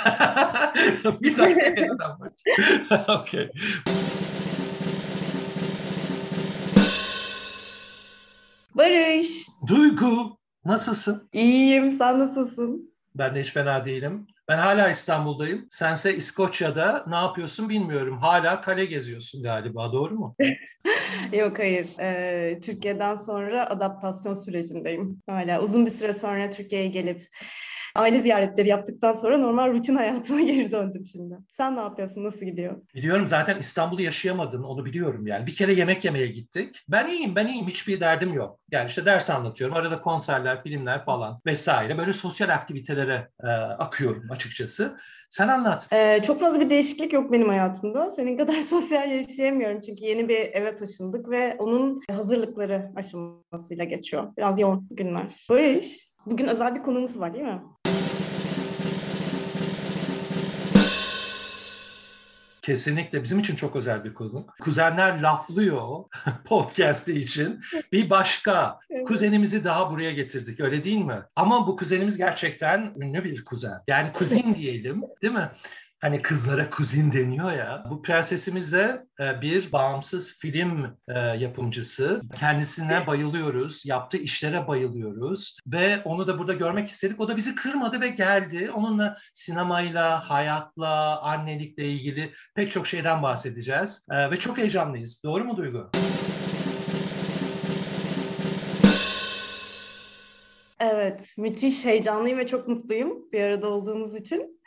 bir dakika okay. Barış. Duygu, nasılsın? İyiyim, sen nasılsın? Ben de hiç fena değilim. Ben hala İstanbul'dayım. Sense İskoçya'da ne yapıyorsun bilmiyorum. Hala kale geziyorsun galiba, doğru mu? Yok hayır. Ee, Türkiye'den sonra adaptasyon sürecindeyim. Hala uzun bir süre sonra Türkiye'ye gelip aile ziyaretleri yaptıktan sonra normal rutin hayatıma geri döndüm şimdi. Sen ne yapıyorsun? Nasıl gidiyor? Biliyorum zaten İstanbul'u yaşayamadın onu biliyorum yani. Bir kere yemek yemeye gittik. Ben iyiyim ben iyiyim hiçbir derdim yok. Yani işte ders anlatıyorum. Arada konserler, filmler falan vesaire. Böyle sosyal aktivitelere e, akıyorum açıkçası. Sen anlat. Ee, çok fazla bir değişiklik yok benim hayatımda. Senin kadar sosyal yaşayamıyorum çünkü yeni bir eve taşındık ve onun hazırlıkları aşamasıyla geçiyor. Biraz yoğun günler. Barış, bugün özel bir konumuz var değil mi? Kesinlikle bizim için çok özel bir konu. Kuzenler laflıyor podcast'i için. Bir başka evet. kuzenimizi daha buraya getirdik öyle değil mi? Ama bu kuzenimiz gerçekten ünlü bir kuzen. Yani kuzin diyelim değil mi? Hani kızlara kuzin deniyor ya. Bu prensesimiz de e, bir bağımsız film e, yapımcısı. Kendisine bayılıyoruz. Yaptığı işlere bayılıyoruz. Ve onu da burada görmek istedik. O da bizi kırmadı ve geldi. Onunla sinemayla, hayatla, annelikle ilgili pek çok şeyden bahsedeceğiz. E, ve çok heyecanlıyız. Doğru mu Duygu? Evet, müthiş heyecanlıyım ve çok mutluyum bir arada olduğumuz için.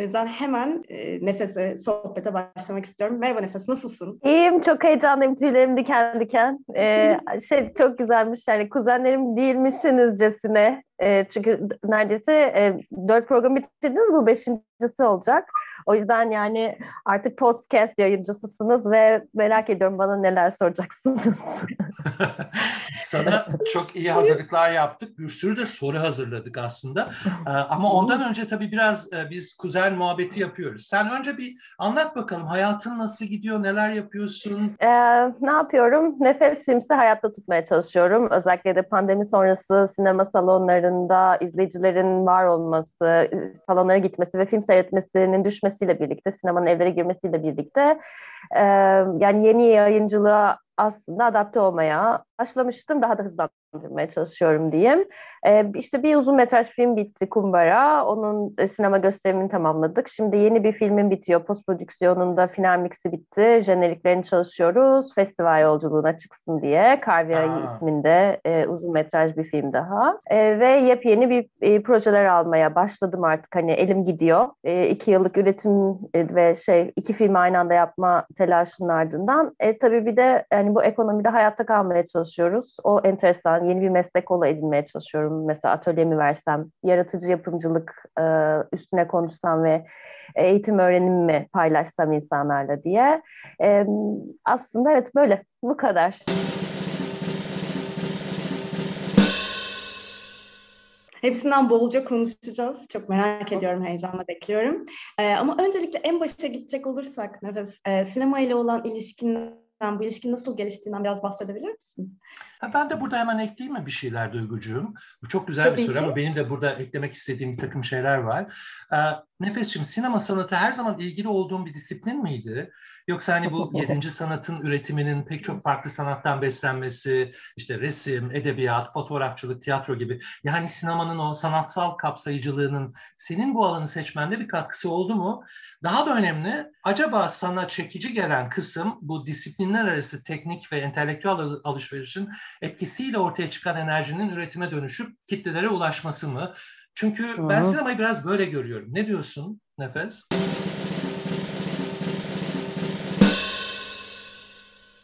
O yüzden hemen e, Nefes'e, sohbete başlamak istiyorum. Merhaba Nefes, nasılsın? İyiyim, çok heyecanlıyım. Tüylerim diken diken. Ee, şey çok güzelmiş yani kuzenlerim değil misinizcesine. E, çünkü neredeyse e, dört program bitirdiniz, bu beşincisi olacak. O yüzden yani artık podcast yayıncısısınız ve merak ediyorum bana neler soracaksınız. Sana çok iyi hazırlıklar yaptık. Bir sürü de soru hazırladık aslında. Ee, ama ondan önce tabii biraz e, biz kuzen muhabbeti yapıyoruz. Sen önce bir anlat bakalım hayatın nasıl gidiyor, neler yapıyorsun? Ee, ne yapıyorum? Nefes filmsi hayatta tutmaya çalışıyorum. Özellikle de pandemi sonrası sinema salonlarında izleyicilerin var olması, salonlara gitmesi ve film seyretmesinin düşmesiyle birlikte, sinemanın evlere girmesiyle birlikte e, yani yeni yayıncılığa aslında adapte olmaya başlamıştım. Daha da hızlandırmaya çalışıyorum diyeyim. Ee, işte bir uzun metraj film bitti Kumbara. Onun e, sinema gösterimini tamamladık. Şimdi yeni bir filmin bitiyor. Post prodüksiyonunda final mixi bitti. Jeneriklerini çalışıyoruz. Festival yolculuğuna çıksın diye. Karviyayı isminde e, uzun metraj bir film daha. E, ve yepyeni bir e, projeler almaya başladım artık. Hani elim gidiyor. E, iki yıllık üretim e, ve şey iki film aynı anda yapma telaşının ardından. E, tabii bir de yani bu ekonomide hayatta kalmaya çalışıyoruz. O enteresan. Yeni bir meslek kolu edinmeye çalışıyorum. Mesela atölyemi versem, yaratıcı yapımcılık e, üstüne konuşsam ve eğitim öğrenimi paylaşsam insanlarla diye. E, aslında evet böyle. Bu kadar. Hepsinden bolca konuşacağız. Çok merak ediyorum, heyecanla bekliyorum. Ee, ama öncelikle en başa gidecek olursak Nefes, e, sinema ile olan ilişkinden, bu ilişkin nasıl geliştiğinden biraz bahsedebilir misin? Ben de burada hemen ekleyeyim mi bir şeyler Duygucuğum? Bu çok güzel Tabii bir soru ki. ama benim de burada eklemek istediğim bir takım şeyler var. Ee, Nefes'ciğim sinema sanatı her zaman ilgili olduğum bir disiplin miydi? Yoksa hani bu yedinci sanatın üretiminin pek çok farklı sanattan beslenmesi, işte resim, edebiyat, fotoğrafçılık, tiyatro gibi. Yani sinemanın o sanatsal kapsayıcılığının senin bu alanı seçmende bir katkısı oldu mu? Daha da önemli, acaba sana çekici gelen kısım bu disiplinler arası teknik ve entelektüel alışverişin etkisiyle ortaya çıkan enerjinin üretime dönüşüp kitlelere ulaşması mı? Çünkü Hı-hı. ben sinemayı biraz böyle görüyorum. Ne diyorsun Nefes?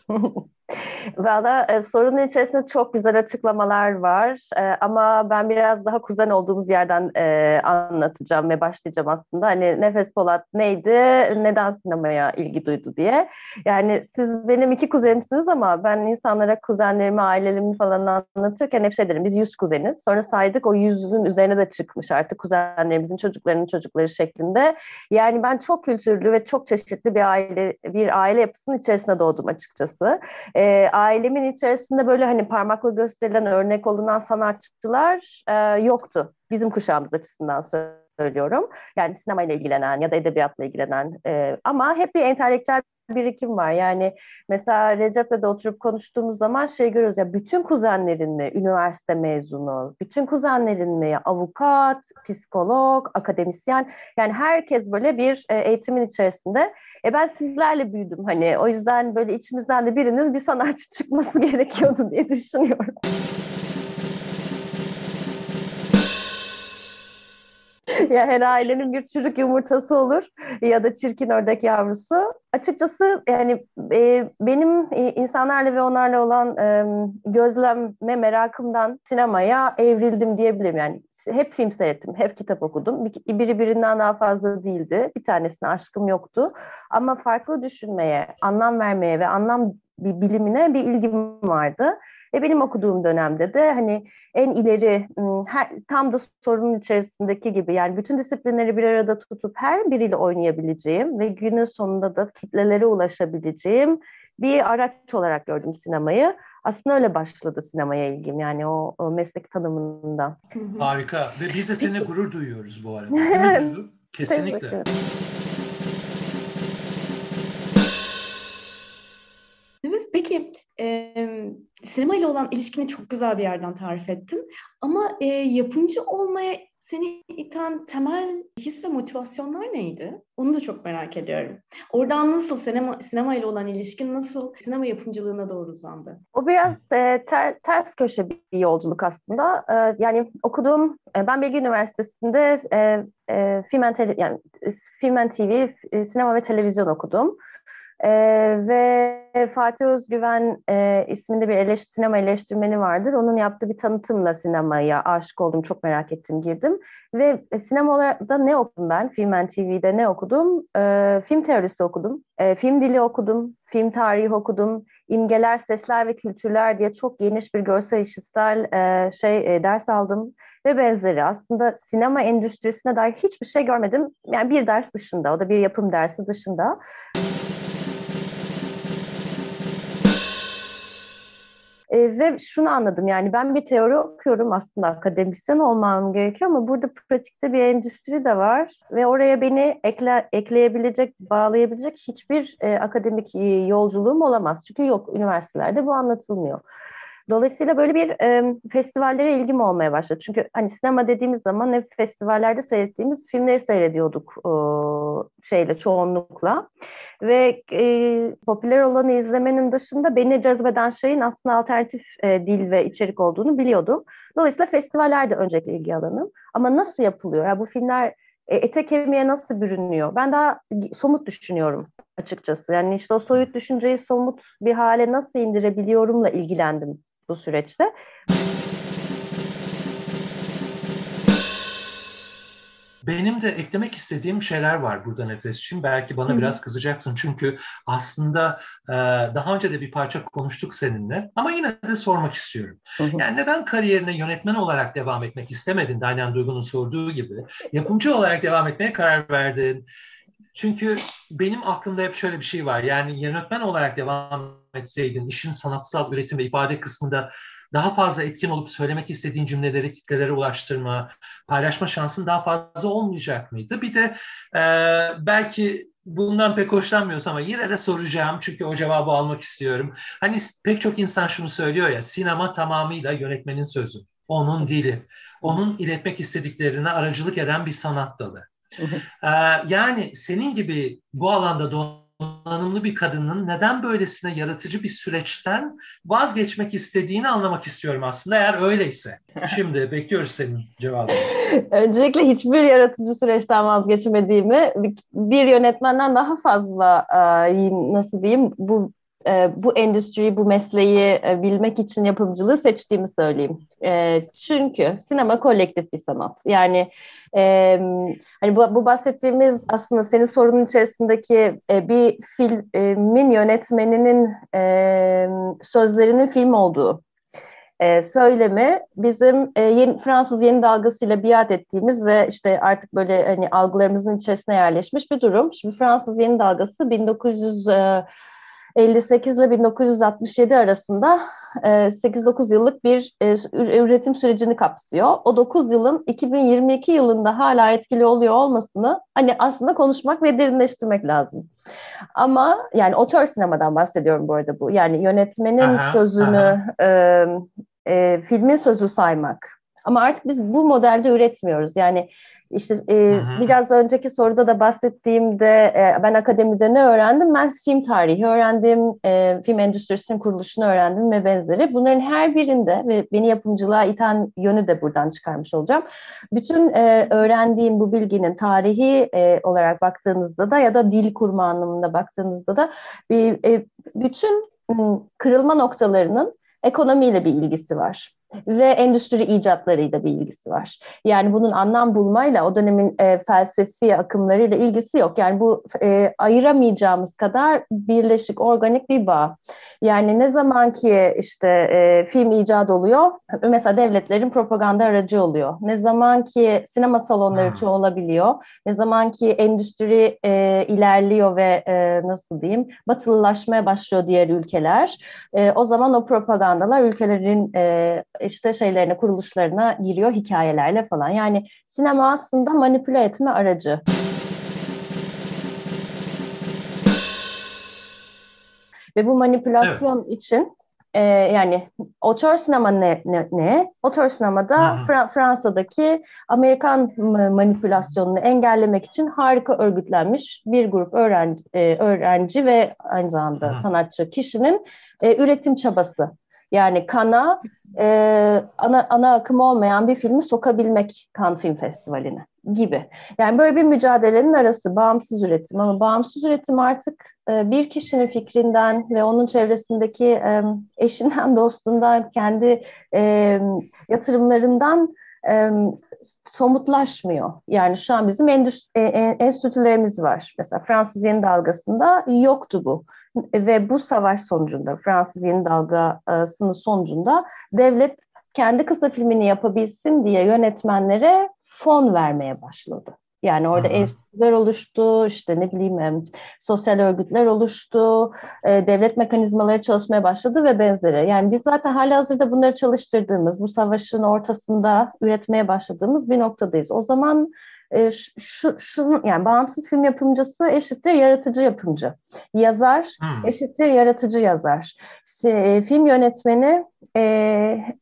Valla e, sorunun içerisinde çok güzel açıklamalar var e, ama ben biraz daha kuzen olduğumuz yerden e, anlatacağım ve başlayacağım aslında. Hani Nefes Polat neydi, neden sinemaya ilgi duydu diye. Yani siz benim iki kuzenimsiniz ama ben insanlara kuzenlerimi, ailelerimi falan anlatırken hep şey derim, biz yüz kuzeniz. Sonra saydık o yüzün üzerine de çıkmış artık kuzenlerimizin çocuklarının çocukları şeklinde. Yani ben çok kültürlü ve çok çeşitli bir aile bir aile yapısının içerisinde doğdum açıkçası. E, ailemin içerisinde böyle hani parmakla gösterilen örnek olunan sanatçılar e, yoktu. Bizim kuşağımız açısından söylüyorum. Yani sinemayla ilgilenen ya da edebiyatla ilgilenen e, ama hep bir entelektüel birikim var. Yani mesela Recep'le de oturup konuştuğumuz zaman şey görüyoruz ya bütün kuzenlerin mi üniversite mezunu, bütün kuzenlerin mi avukat, psikolog, akademisyen yani herkes böyle bir e, eğitimin içerisinde. E ben sizlerle büyüdüm hani o yüzden böyle içimizden de biriniz bir sanatçı çıkması gerekiyordu diye düşünüyorum. Ya her ailenin bir çürük yumurtası olur ya da çirkin ördek yavrusu. Açıkçası yani e, benim e, insanlarla ve onlarla olan e, gözleme merakımdan sinemaya evrildim diyebilirim. Yani hep film seyrettim, hep kitap okudum. Bir, biri birinden daha fazla değildi. Bir tanesine aşkım yoktu. Ama farklı düşünmeye, anlam vermeye ve anlam bir bilimine bir ilgim vardı. Ve benim okuduğum dönemde de hani en ileri her, tam da sorunun içerisindeki gibi yani bütün disiplinleri bir arada tutup her biriyle oynayabileceğim ve günün sonunda da kitlelere ulaşabileceğim bir araç olarak gördüm sinemayı. Aslında öyle başladı sinemaya ilgim yani o, o meslek tanımında. Harika ve biz de seninle gurur duyuyoruz bu arada. Kesinlikle. Peki e, sinema ile olan ilişkini çok güzel bir yerden tarif ettin. Ama e, yapımcı olmaya seni iten temel his ve motivasyonlar neydi? Onu da çok merak ediyorum. Oradan nasıl sinema, sinema ile olan ilişkin nasıl sinema yapımcılığına doğru uzandı? O biraz e, ter, ters köşe bir yolculuk aslında. E, yani okuduğum, e, ben Bilgi Üniversitesi'nde e, e, film, yani, film TV, e, sinema ve televizyon okudum. E, ve Fatih Özgüven e, isminde bir eleş, sinema eleştirmeni vardır. Onun yaptığı bir tanıtımla sinemaya aşık oldum. Çok merak ettim, girdim. Ve e, sinema olarak da ne okudum ben? Film TV'de ne okudum? E, film teorisi okudum. E, film dili okudum. Film tarihi okudum. İmgeler, sesler ve kültürler diye çok geniş bir görsel işitsel e, şey e, ders aldım ve benzeri. Aslında sinema endüstrisine dair hiçbir şey görmedim. Yani bir ders dışında, o da bir yapım dersi dışında. E, ve şunu anladım yani ben bir teori okuyorum aslında akademisyen olmam gerekiyor ama burada pratikte bir endüstri de var ve oraya beni ekle, ekleyebilecek, bağlayabilecek hiçbir e, akademik e, yolculuğum olamaz. Çünkü yok üniversitelerde bu anlatılmıyor. Dolayısıyla böyle bir e, festivallere ilgim olmaya başladı. Çünkü hani sinema dediğimiz zaman hep festivallerde seyrettiğimiz filmleri seyrediyorduk e, şeyle çoğunlukla. Ve e, popüler olanı izlemenin dışında beni cezbeden şeyin aslında alternatif e, dil ve içerik olduğunu biliyordum. Dolayısıyla festivaller de öncelikle ilgi alanım. Ama nasıl yapılıyor? Yani bu filmler e, ete kemiğe nasıl bürünüyor? Ben daha somut düşünüyorum açıkçası. Yani işte o soyut düşünceyi somut bir hale nasıl indirebiliyorumla ilgilendim bu süreçte. Benim de eklemek istediğim şeyler var burada Nefes'ciğim. Belki bana Hı-hı. biraz kızacaksın çünkü aslında e, daha önce de bir parça konuştuk seninle ama yine de sormak istiyorum. Hı-hı. Yani neden kariyerine yönetmen olarak devam etmek istemedin? Daniel Duygu'nun sorduğu gibi. Yapımcı olarak devam etmeye karar verdin. Çünkü benim aklımda hep şöyle bir şey var. Yani yönetmen olarak devam etseydin, işin sanatsal üretim ve ifade kısmında daha fazla etkin olup söylemek istediğin cümleleri kitlelere ulaştırma, paylaşma şansın daha fazla olmayacak mıydı? Bir de e, belki bundan pek hoşlanmıyorsam ama yine de soracağım çünkü o cevabı almak istiyorum. Hani pek çok insan şunu söylüyor ya, sinema tamamıyla yönetmenin sözü, onun dili, onun iletmek istediklerine aracılık eden bir sanat dalı. Ee, yani senin gibi bu alanda donanımlı bir kadının neden böylesine yaratıcı bir süreçten vazgeçmek istediğini anlamak istiyorum aslında eğer öyleyse. Şimdi bekliyoruz senin cevabını. Öncelikle hiçbir yaratıcı süreçten vazgeçmediğimi bir yönetmenden daha fazla nasıl diyeyim bu e, bu endüstriyi, bu mesleği e, bilmek için yapımcılığı seçtiğimi söyleyeyim. E, çünkü sinema kolektif bir sanat. Yani e, hani bu, bu bahsettiğimiz aslında senin sorunun içerisindeki e, bir filmin yönetmeninin e, sözlerinin film olduğu e, söylemi bizim e, yeni, Fransız yeni dalgasıyla biat ettiğimiz ve işte artık böyle hani algılarımızın içerisine yerleşmiş bir durum. Şimdi Fransız yeni dalgası 1900 e, 58 ile 1967 arasında 8-9 yıllık bir üretim sürecini kapsıyor. O 9 yılın 2022 yılında hala etkili oluyor olmasını hani aslında konuşmak ve derinleştirmek lazım. Ama yani otör sinemadan bahsediyorum bu arada bu. Yani yönetmenin aha, sözünü, aha. E, e, filmin sözü saymak. Ama artık biz bu modelde üretmiyoruz. Yani işte e, biraz önceki soruda da bahsettiğimde e, ben akademide ne öğrendim? Ben film tarihi öğrendim, e, film endüstrisinin kuruluşunu öğrendim ve benzeri. Bunların her birinde ve beni yapımcılığa iten yönü de buradan çıkarmış olacağım. Bütün e, öğrendiğim bu bilginin tarihi e, olarak baktığınızda da ya da dil kurma anlamında baktığınızda da bir e, bütün kırılma noktalarının ekonomiyle bir ilgisi var ve endüstri icatlarıyla bir ilgisi var. Yani bunun anlam bulmayla o dönemin e, felsefi akımlarıyla ilgisi yok. Yani bu e, ayıramayacağımız kadar birleşik, organik bir bağ. Yani ne zaman ki işte e, film icat oluyor, mesela devletlerin propaganda aracı oluyor. Ne zaman ki sinema salonları hmm. çoğalabiliyor, ne zaman ki endüstri e, ilerliyor ve e, nasıl diyeyim, batılılaşmaya başlıyor diğer ülkeler, e, o zaman o propagandalar ülkelerin e, işte şeylerine, kuruluşlarına giriyor hikayelerle falan. Yani sinema aslında manipüle etme aracı. Ve bu manipülasyon evet. için e, yani otör sinema ne? ne, ne? Otör sinemada Fra- Fransa'daki Amerikan manipülasyonunu engellemek için harika örgütlenmiş bir grup öğrenci, e, öğrenci ve aynı zamanda Hı. sanatçı kişinin e, üretim çabası. Yani kana e, ana, ana akım olmayan bir filmi sokabilmek Cannes Film Festivali'ne gibi. Yani böyle bir mücadelenin arası bağımsız üretim ama bağımsız üretim artık e, bir kişinin fikrinden ve onun çevresindeki e, eşinden, dostundan, kendi e, yatırımlarından e, somutlaşmıyor. Yani şu an bizim endüstri, e, e, enstitülerimiz var. Mesela Fransız yeni dalgasında yoktu bu. Ve bu savaş sonucunda, Fransız yeni dalgasının sonucunda devlet kendi kısa filmini yapabilsin diye yönetmenlere fon vermeye başladı. Yani orada enstitüler oluştu, işte ne bileyim sosyal örgütler oluştu, e, devlet mekanizmaları çalışmaya başladı ve benzeri. Yani biz zaten hala hazırda bunları çalıştırdığımız, bu savaşın ortasında üretmeye başladığımız bir noktadayız. O zaman e, şu, şu yani bağımsız film yapımcısı eşittir yaratıcı yapımcı. Yazar hmm. eşittir yaratıcı yazar. E, film yönetmeni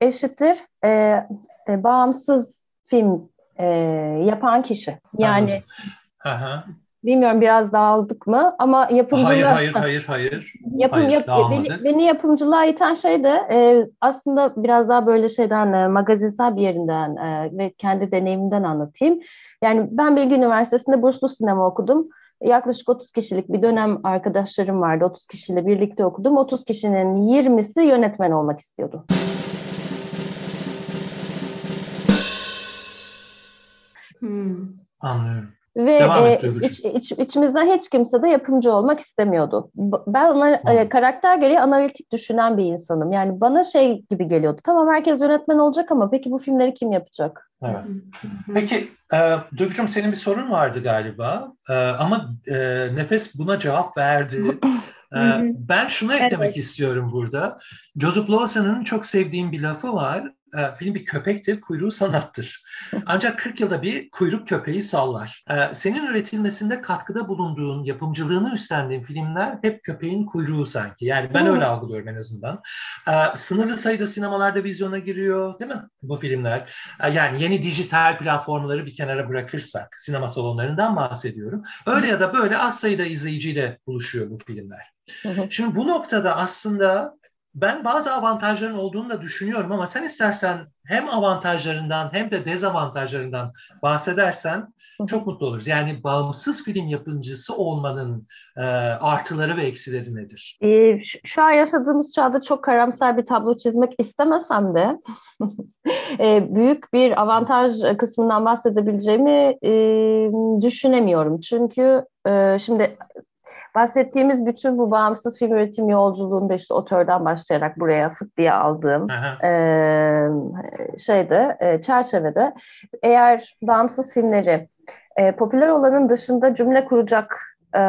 eşittir bağımsız film e, yapan kişi. Yani bilmiyorum biraz dağıldık mı ama yapımcılığa... Hayır, hayır, hayır, hayır. Yapım, hayır, yap, beni, beni yapımcılığa iten şey de e, aslında biraz daha böyle şeyden e, magazinsel bir yerinden e, ve kendi deneyimimden anlatayım. Yani ben Bilgi Üniversitesi'nde burslu sinema okudum. Yaklaşık 30 kişilik bir dönem arkadaşlarım vardı. 30 kişiyle birlikte okudum. 30 kişinin 20'si yönetmen olmak istiyordu. Hmm. Anlıyorum. Ve e, iç, iç, içimizden hiç kimse de yapımcı olmak istemiyordu. Ben ona hmm. e, karakter gereği analitik düşünen bir insanım. Yani bana şey gibi geliyordu. Tamam herkes yönetmen olacak ama peki bu filmleri kim yapacak? Evet. Peki e, Duygucuğum senin bir sorun vardı galiba. E, ama e, Nefes buna cevap verdi. e, ben şunu eklemek evet. istiyorum burada. Joseph Lawson'ın çok sevdiğim bir lafı var. E, film bir köpektir, kuyruğu sanattır. Ancak 40 yılda bir kuyruk köpeği sallar. E, senin üretilmesinde katkıda bulunduğun, yapımcılığını üstlendiğin filmler hep köpeğin kuyruğu sanki. Yani ben öyle algılıyorum en azından. E, sınırlı sayıda sinemalarda vizyona giriyor değil mi bu filmler? Yani yeni dijital platformları bir kenara bırakırsak, sinema salonlarından bahsediyorum. Öyle ya da böyle az sayıda izleyiciyle buluşuyor bu filmler. Şimdi bu noktada aslında ben bazı avantajların olduğunu da düşünüyorum ama sen istersen hem avantajlarından hem de dezavantajlarından bahsedersen çok mutlu oluruz. Yani bağımsız film yapımcısı olmanın e, artıları ve eksileri nedir? E, şu an yaşadığımız çağda çok karamsar bir tablo çizmek istemesem de e, büyük bir avantaj kısmından bahsedebileceğimi e, düşünemiyorum. Çünkü e, şimdi bahsettiğimiz bütün bu bağımsız film üretim yolculuğunda işte otörden başlayarak buraya fıt diye aldığım e, şeyde e, çerçevede eğer bağımsız filmleri e, popüler olanın dışında cümle kuracak e,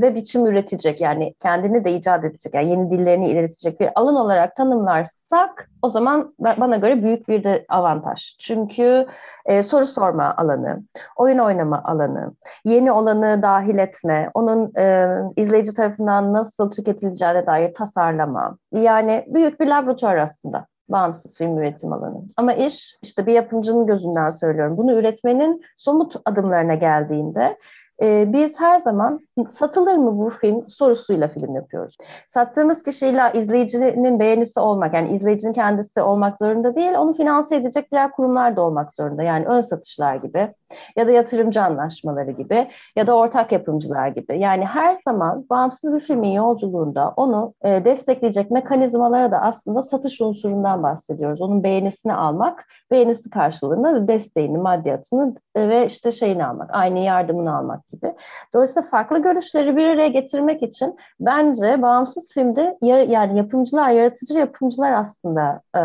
ve biçim üretecek yani kendini de icat edecek yani yeni dillerini iletecek bir alan olarak tanımlarsak o zaman bana göre büyük bir de avantaj. Çünkü e, soru sorma alanı, oyun oynama alanı, yeni olanı dahil etme, onun e, izleyici tarafından nasıl tüketileceğine dair tasarlama. Yani büyük bir laboratuvar aslında bağımsız film üretim alanı. Ama iş işte bir yapımcının gözünden söylüyorum. Bunu üretmenin somut adımlarına geldiğinde e, biz her zaman satılır mı bu film sorusuyla film yapıyoruz. Sattığımız kişiyle izleyicinin beğenisi olmak, yani izleyicinin kendisi olmak zorunda değil, onu finanse edecek diğer kurumlar da olmak zorunda. Yani ön satışlar gibi ya da yatırımcı anlaşmaları gibi ya da ortak yapımcılar gibi. Yani her zaman bağımsız bir filmin yolculuğunda onu e, destekleyecek mekanizmalara da aslında satış unsurundan bahsediyoruz. Onun beğenisini almak, beğenisi karşılığında desteğini, maddiyatını e, ve işte şeyini almak, aynı yardımını almak gibi. Dolayısıyla farklı görüşleri bir araya getirmek için bence bağımsız filmde yani yapımcılar, yaratıcı yapımcılar aslında e,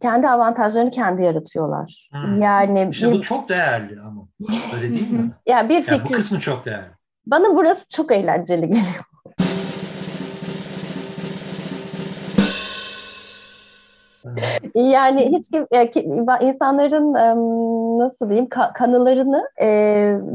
kendi avantajlarını kendi yaratıyorlar. Hmm. Yani işte bir... bu çok değerli ama. Öyle değil mi? ya bir fikir. Yani bu kısmı çok değerli. Bana burası çok eğlenceli geliyor. yani hiç insanların nasıl diyeyim kanılarını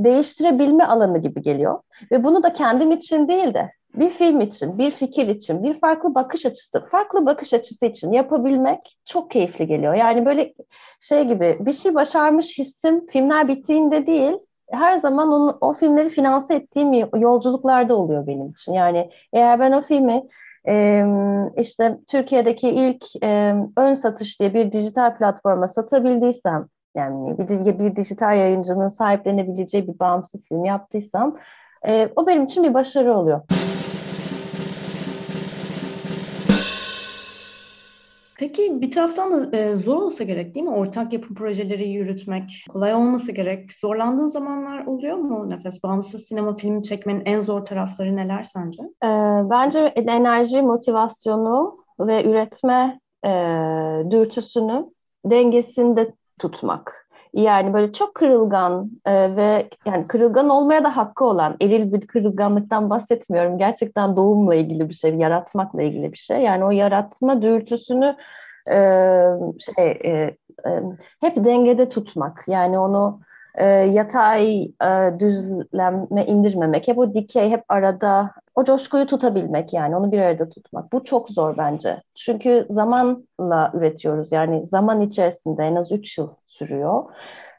değiştirebilme alanı gibi geliyor ve bunu da kendim için değil de bir film için, bir fikir için, bir farklı bakış açısı, farklı bakış açısı için yapabilmek çok keyifli geliyor. Yani böyle şey gibi bir şey başarmış hissim filmler bittiğinde değil, her zaman onu, o filmleri finanse ettiğim yolculuklarda oluyor benim için. Yani eğer ben o filmi e, işte Türkiye'deki ilk e, ön satış diye bir dijital platforma satabildiysem, yani bir, bir dijital yayıncının sahiplenebileceği bir bağımsız film yaptıysam, e, o benim için bir başarı oluyor. Peki bir taraftan da e, zor olsa gerek değil mi? Ortak yapım projeleri yürütmek kolay olması gerek. Zorlandığın zamanlar oluyor mu Nefes? Bağımsız sinema filmi çekmenin en zor tarafları neler sence? E, bence enerji, motivasyonu ve üretme e, dürtüsünü dengesinde tutmak. Yani böyle çok kırılgan e, ve yani kırılgan olmaya da hakkı olan eril bir kırılganlıktan bahsetmiyorum. Gerçekten doğumla ilgili bir şey, yaratmakla ilgili bir şey. Yani o yaratma dürtüsünü e, şey e, e, hep dengede tutmak. Yani onu e, yatay e, düzleme indirmemek. Hep o dikey, hep arada o coşkuyu tutabilmek yani onu bir arada tutmak. Bu çok zor bence. Çünkü zamanla üretiyoruz. Yani zaman içerisinde en az 3 yıl sürüyor.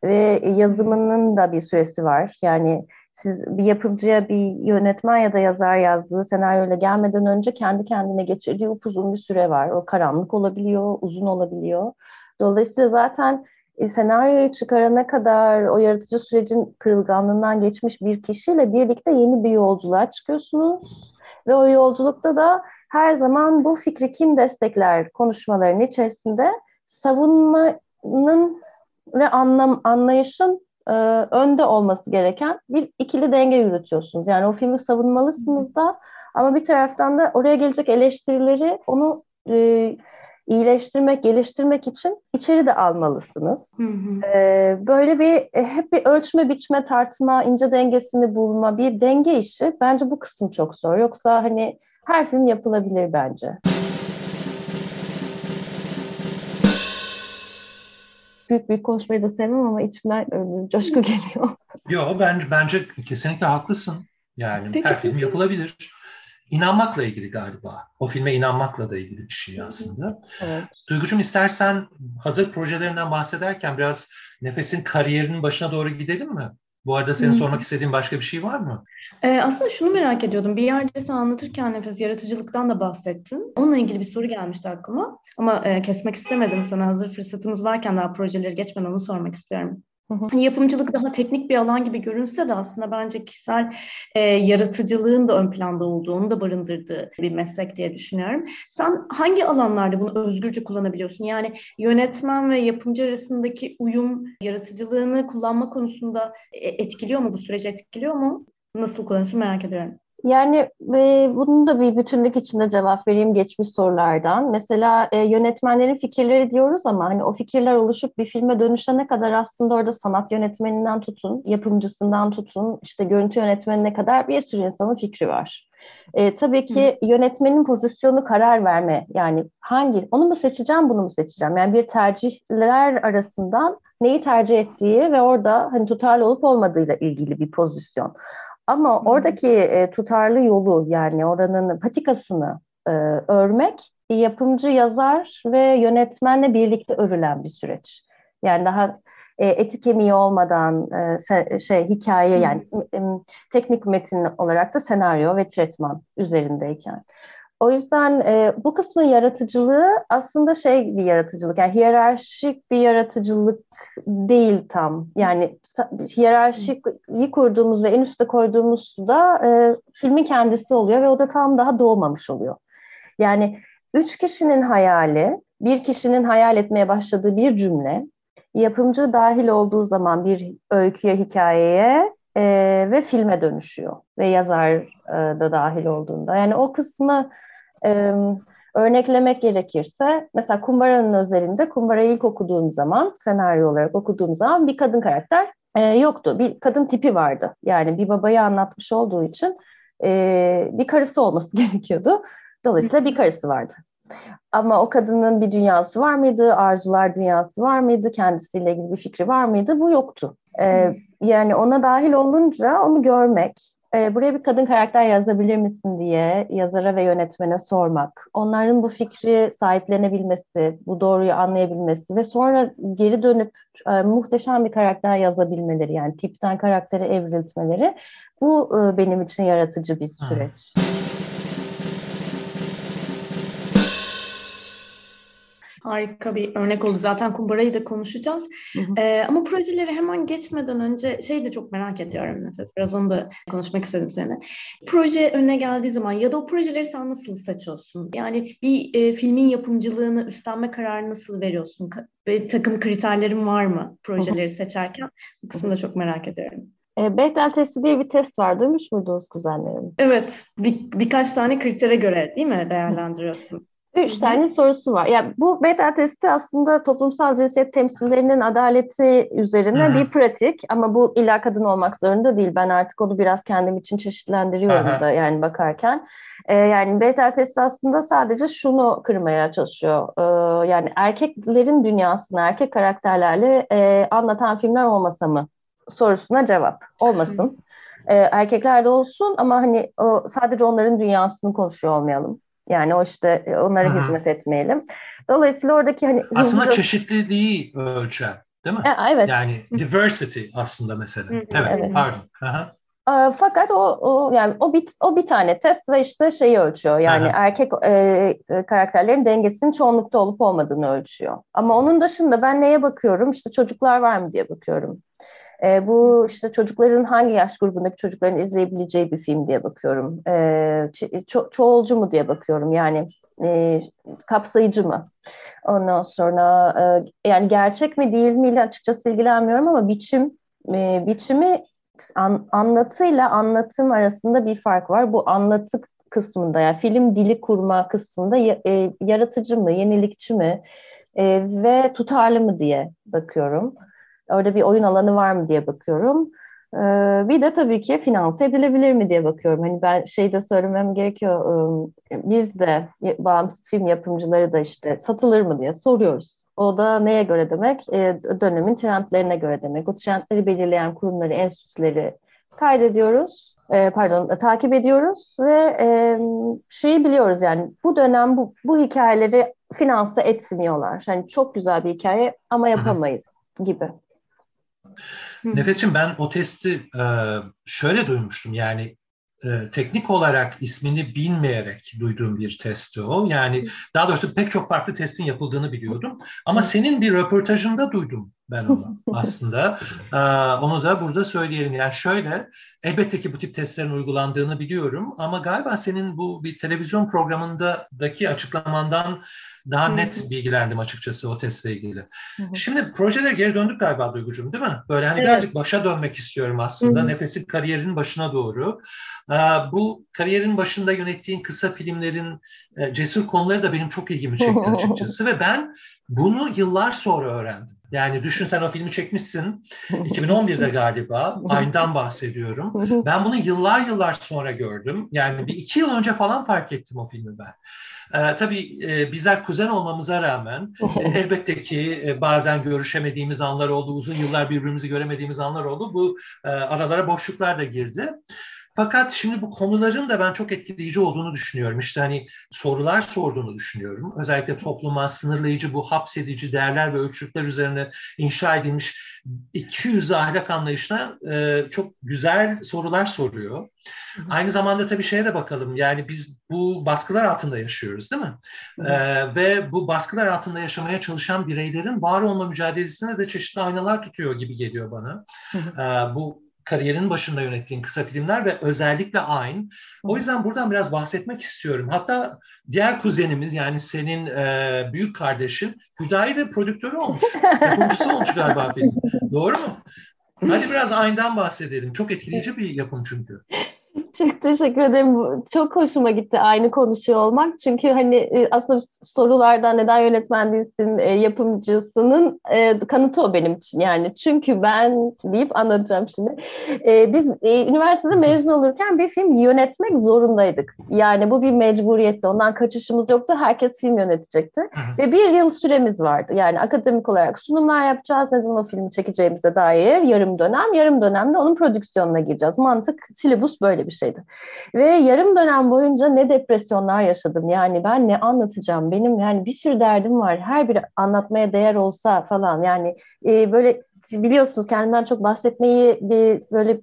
Ve yazımının da bir süresi var. Yani siz bir yapımcıya bir yönetmen ya da yazar yazdığı senaryoyla gelmeden önce kendi kendine geçirdiği upuzun bir süre var. O karanlık olabiliyor, uzun olabiliyor. Dolayısıyla zaten e, senaryoyu çıkarana kadar o yaratıcı sürecin kırılganlığından geçmiş bir kişiyle birlikte yeni bir yolculuğa çıkıyorsunuz. Ve o yolculukta da her zaman bu fikri kim destekler konuşmaların içerisinde savunmanın ve anlam, anlayışın e, önde olması gereken bir ikili denge yürütüyorsunuz. Yani o filmi savunmalısınız da ama bir taraftan da oraya gelecek eleştirileri onu e, iyileştirmek, geliştirmek için içeri de almalısınız. Hı hı. Ee, böyle bir e, hep bir ölçme, biçme, tartma, ince dengesini bulma bir denge işi. Bence bu kısım çok zor. Yoksa hani her film yapılabilir bence. Büyük büyük konuşmayı da sevmem ama içimden öyle coşku geliyor. Yok bence, bence kesinlikle haklısın. Yani Peki, her film yapılabilir inanmakla ilgili galiba. O filme inanmakla da ilgili bir şey aslında. Evet. Duygucum istersen hazır projelerinden bahsederken biraz Nefes'in kariyerinin başına doğru gidelim mi? Bu arada senin hmm. sormak istediğin başka bir şey var mı? Ee, aslında şunu merak ediyordum. Bir yerde sen anlatırken Nefes yaratıcılıktan da bahsettin. Onunla ilgili bir soru gelmişti aklıma. Ama e, kesmek istemedim sana. Hazır fırsatımız varken daha projeleri geçmeden onu sormak istiyorum. Hani yapımcılık daha teknik bir alan gibi görünse de aslında bence kişisel e, yaratıcılığın da ön planda olduğunu da barındırdığı bir meslek diye düşünüyorum. Sen hangi alanlarda bunu özgürce kullanabiliyorsun? Yani yönetmen ve yapımcı arasındaki uyum yaratıcılığını kullanma konusunda e, etkiliyor mu? Bu süreci etkiliyor mu? Nasıl kullanıyorsun merak ediyorum. Yani e, bunun da bir bütünlük içinde cevap vereyim geçmiş sorulardan. Mesela e, yönetmenlerin fikirleri diyoruz ama hani o fikirler oluşup bir filme dönüşene kadar aslında orada sanat yönetmeninden tutun, yapımcısından tutun, işte görüntü yönetmenine kadar bir sürü insanın fikri var. E, tabii ki Hı. yönetmenin pozisyonu karar verme. Yani hangi, onu mu seçeceğim, bunu mu seçeceğim? Yani bir tercihler arasından neyi tercih ettiği ve orada hani tutarlı olup olmadığıyla ilgili bir pozisyon. Ama oradaki e, tutarlı yolu yani oranın patikasını e, örmek yapımcı, yazar ve yönetmenle birlikte örülen bir süreç. Yani daha e, eti kemiği olmadan e, şey hikaye yani e, teknik metin olarak da senaryo ve tretman üzerindeyken. O yüzden e, bu kısmın yaratıcılığı aslında şey bir yaratıcılık yani hiyerarşik bir yaratıcılık değil tam. Yani hiyerarşik kurduğumuz ve en üstte koyduğumuz da e, filmin kendisi oluyor ve o da tam daha doğmamış oluyor. Yani üç kişinin hayali, bir kişinin hayal etmeye başladığı bir cümle yapımcı dahil olduğu zaman bir öyküye, hikayeye e, ve filme dönüşüyor ve yazar e, da dahil olduğunda. Yani o kısmı e, örneklemek gerekirse mesela Kumbara'nın özelinde Kumbara'yı ilk okuduğum zaman senaryo olarak okuduğum zaman bir kadın karakter e, yoktu. Bir kadın tipi vardı. Yani bir babayı anlatmış olduğu için e, bir karısı olması gerekiyordu. Dolayısıyla bir karısı vardı. Ama o kadının bir dünyası var mıydı? Arzular dünyası var mıydı? Kendisiyle ilgili bir fikri var mıydı? Bu yoktu. Ee, yani ona dahil olunca onu görmek, e, buraya bir kadın karakter yazabilir misin diye yazara ve yönetmene sormak, onların bu fikri sahiplenebilmesi, bu doğruyu anlayabilmesi ve sonra geri dönüp e, muhteşem bir karakter yazabilmeleri yani tipten karaktere evriltmeleri bu e, benim için yaratıcı bir süreç. Hmm. Harika bir örnek oldu. Zaten kumbarayı da konuşacağız. Hı hı. Ee, ama projeleri hemen geçmeden önce şey de çok merak ediyorum Nefes. Biraz onu da konuşmak istedim seninle. Proje önüne geldiği zaman ya da o projeleri sen nasıl seçiyorsun? Yani bir e, filmin yapımcılığını üstlenme kararı nasıl veriyorsun? Ve takım kriterlerin var mı projeleri hı. seçerken? Bu kısmı da çok merak ediyorum. E, Bechdel testi diye bir test var. Duymuş muydunuz kuzenlerim? Evet. Bir, birkaç tane kritere göre değil mi değerlendiriyorsun? Üç tane sorusu var. Yani bu beta testi aslında toplumsal cinsiyet temsillerinin adaleti üzerine Hı-hı. bir pratik ama bu illa kadın olmak zorunda değil. Ben artık onu biraz kendim için çeşitlendiriyorum Hı-hı. da yani bakarken. Ee, yani beta testi aslında sadece şunu kırmaya çalışıyor. Ee, yani erkeklerin dünyasını erkek karakterlerle e, anlatan filmler olmasa mı sorusuna cevap. Olmasın. Ee, erkekler de olsun ama hani o, sadece onların dünyasını konuşuyor olmayalım. Yani o işte e, onlara Hı-hı. hizmet etmeyelim. Dolayısıyla oradaki hani aslında hızlı... çeşitliliği ölçen, değil mi? E, evet. Yani diversity aslında mesela. Evet, evet. pardon. Aha. Fakat o, o yani o bir o bir tane test ve işte şeyi ölçüyor. Yani Aha. erkek e, e, karakterlerin dengesinin çoğunlukta olup olmadığını ölçüyor. Ama onun dışında ben neye bakıyorum? İşte çocuklar var mı diye bakıyorum. E, bu işte çocukların hangi yaş grubundaki çocukların izleyebileceği bir film diye bakıyorum. E, ço- çoğulcu mu diye bakıyorum. Yani e, kapsayıcı mı? Ondan sonra e, yani gerçek mi değil mi açıkçası ilgilenmiyorum ama biçim e, biçimi an, anlatıyla anlatım arasında bir fark var. Bu anlatı kısmında yani film dili kurma kısmında e, yaratıcı mı, yenilikçi mi e, ve tutarlı mı diye bakıyorum. Orada bir oyun alanı var mı diye bakıyorum. Ee, bir de tabii ki finanse edilebilir mi diye bakıyorum. Hani ben şey de söylemem gerekiyor. Iı, biz de bağımsız film yapımcıları da işte satılır mı diye soruyoruz. O da neye göre demek? Ee, dönemin trendlerine göre demek. O trendleri belirleyen kurumları, enstitüleri kaydediyoruz. Ee, pardon, takip ediyoruz ve şeyi biliyoruz yani bu dönem bu, bu hikayeleri finanse etmiyorlar. Yani çok güzel bir hikaye ama yapamayız gibi. Nefes'im ben o testi e, şöyle duymuştum. Yani e, teknik olarak ismini bilmeyerek duyduğum bir testti o. Yani daha doğrusu pek çok farklı testin yapıldığını biliyordum. Ama senin bir röportajında duydum ben onu aslında. Ee, onu da burada söyleyelim. Yani şöyle, elbette ki bu tip testlerin uygulandığını biliyorum ama galiba senin bu bir televizyon programındaki açıklamandan daha net bilgilendim açıkçası o testle ilgili. Şimdi projelere geri döndük galiba Duygucuğum değil mi? Böyle hani evet. birazcık başa dönmek istiyorum aslında. Nefesi kariyerin başına doğru. Ee, bu kariyerin başında yönettiğin kısa filmlerin e, cesur konuları da benim çok ilgimi çekti açıkçası ve ben bunu yıllar sonra öğrendim. Yani düşün sen o filmi çekmişsin 2011'de galiba Ayn'dan bahsediyorum. Ben bunu yıllar yıllar sonra gördüm. Yani bir iki yıl önce falan fark ettim o filmi ben. Ee, tabii e, bizler kuzen olmamıza rağmen e, elbette ki e, bazen görüşemediğimiz anlar oldu, uzun yıllar birbirimizi göremediğimiz anlar oldu. Bu e, aralara boşluklar da girdi. Fakat şimdi bu konuların da ben çok etkileyici olduğunu düşünüyorum. İşte hani sorular sorduğunu düşünüyorum. Özellikle topluma sınırlayıcı bu hapsedici değerler ve ölçütler üzerine inşa edilmiş 200 ahlak anlayışına e, çok güzel sorular soruyor. Aynı zamanda tabii şeye de bakalım. Yani biz bu baskılar altında yaşıyoruz değil mi? Ee, ve bu baskılar altında yaşamaya çalışan bireylerin var olma mücadelesine de çeşitli aynalar tutuyor gibi geliyor bana. Ee, bu kariyerin başında yönettiğin kısa filmler ve özellikle Ayn. O yüzden buradan biraz bahsetmek istiyorum. Hatta diğer kuzenimiz yani senin e, büyük kardeşin Hüdayi de prodüktörü olmuş. Yapımcısı olmuş galiba film. Doğru mu? Hadi biraz Ayn'dan bahsedelim. Çok etkileyici bir yapım çünkü. Çok teşekkür ederim. Çok hoşuma gitti aynı konuşuyor olmak. Çünkü hani e, aslında sorulardan neden yönetmen değilsin e, yapımcısının e, kanıtı o benim için. Yani çünkü ben deyip anlatacağım şimdi. Biz üniversitede mezun olurken bir film yönetmek zorundaydık. Yani bu bir mecburiyetti. Ondan kaçışımız yoktu. Herkes film yönetecekti. Ve bir yıl süremiz vardı. Yani akademik olarak sunumlar yapacağız. Ne zaman o filmi çekeceğimize dair yarım dönem. Yarım dönemde onun prodüksiyonuna gireceğiz. Mantık, silibus böyle bir şey şeydi. Ve yarım dönem boyunca ne depresyonlar yaşadım. Yani ben ne anlatacağım? Benim yani bir sürü derdim var. Her biri anlatmaya değer olsa falan. Yani e, böyle biliyorsunuz kendimden çok bahsetmeyi bir böyle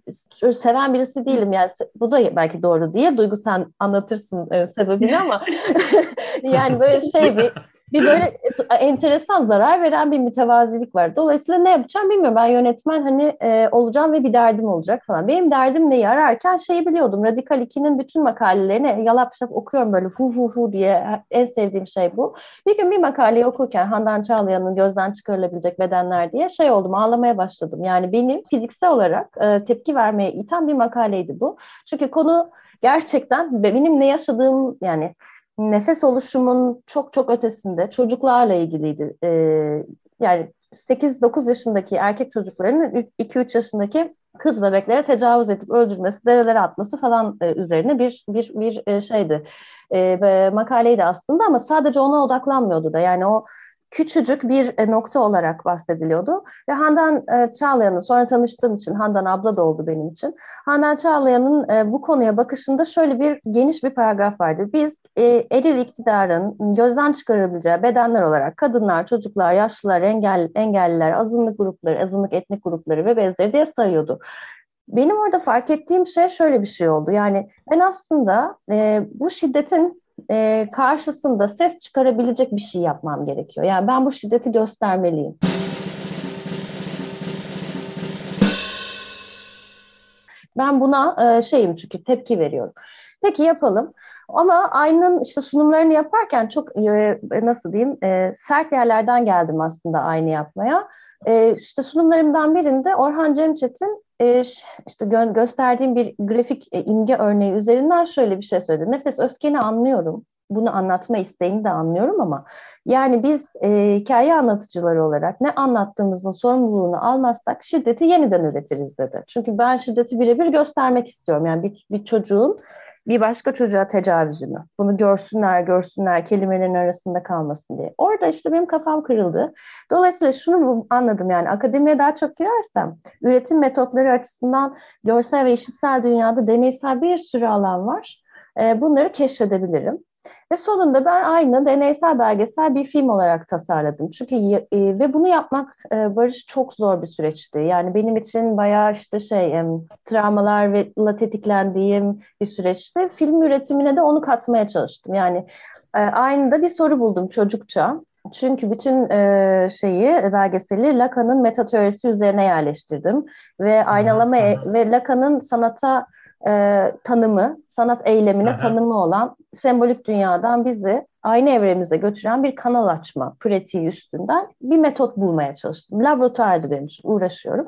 seven birisi değilim yani bu da belki doğru değil Duygu sen anlatırsın e, sebebini ama yani böyle şey bir bir böyle enteresan zarar veren bir mütevazilik var. Dolayısıyla ne yapacağım bilmiyorum. Ben yönetmen hani e, olacağım ve bir derdim olacak falan. Benim derdim neyi ararken şeyi biliyordum. Radikal 2'nin bütün makalelerini yalap şap okuyorum böyle hu hu hu diye. En sevdiğim şey bu. Bir gün bir makaleyi okurken Handan Çağlayan'ın gözden çıkarılabilecek bedenler diye şey oldum ağlamaya başladım. Yani benim fiziksel olarak e, tepki vermeye iten bir makaleydi bu. Çünkü konu gerçekten benim ne yaşadığım yani nefes oluşumun çok çok ötesinde çocuklarla ilgiliydi. E, yani 8-9 yaşındaki erkek çocukların 2-3 yaşındaki kız bebeklere tecavüz edip öldürmesi, derelere atması falan e, üzerine bir bir bir e, şeydi. E, makaleydi aslında ama sadece ona odaklanmıyordu da. Yani o küçücük bir e, nokta olarak bahsediliyordu. Ve Handan e, Çağlayan'ın sonra tanıştığım için, Handan abla da oldu benim için. Handan Çağlayan'ın e, bu konuya bakışında şöyle bir geniş bir paragraf vardı. Biz eril iktidarın gözden çıkarabileceği bedenler olarak kadınlar, çocuklar, yaşlılar, engel, engelliler, azınlık grupları, azınlık etnik grupları ve benzeri diye sayıyordu. Benim orada fark ettiğim şey şöyle bir şey oldu. Yani ben aslında e, bu şiddetin e, karşısında ses çıkarabilecek bir şey yapmam gerekiyor. Yani ben bu şiddeti göstermeliyim. Ben buna e, şeyim çünkü tepki veriyorum. Peki yapalım. Ama aynanın işte sunumlarını yaparken çok e, nasıl diyeyim e, sert yerlerden geldim aslında aynı yapmaya. E, işte sunumlarımdan birinde Orhan Cemçet'in işte gö- gösterdiğim bir grafik e, imge örneği üzerinden şöyle bir şey söyledi. Nefes öfkeni anlıyorum. Bunu anlatma isteğini de anlıyorum ama yani biz e, hikaye anlatıcıları olarak ne anlattığımızın sorumluluğunu almazsak şiddeti yeniden üretiriz dedi. Çünkü ben şiddeti birebir göstermek istiyorum. Yani bir, bir çocuğun bir başka çocuğa tecavüzünü. Bunu görsünler, görsünler, kelimelerin arasında kalmasın diye. Orada işte benim kafam kırıldı. Dolayısıyla şunu anladım yani akademiye daha çok girersem üretim metotları açısından görsel ve işitsel dünyada deneysel bir sürü alan var. Bunları keşfedebilirim. Ve sonunda ben aynı deneysel belgesel bir film olarak tasarladım. Çünkü e, ve bunu yapmak e, Barış çok zor bir süreçti. Yani benim için bayağı işte şey e, travmalar ve tetiklendiğim bir süreçti. Film üretimine de onu katmaya çalıştım. Yani e, aynı da bir soru buldum çocukça. Çünkü bütün e, şeyi, belgeseli Lacan'ın meta teorisi üzerine yerleştirdim. Ve aynalama e, ve Lacan'ın sanata e, tanımı, sanat eylemine tanımı olan sembolik dünyadan bizi aynı evremize götüren bir kanal açma pratiği üstünden bir metot bulmaya çalıştım. Laboratuvarda benim için uğraşıyorum.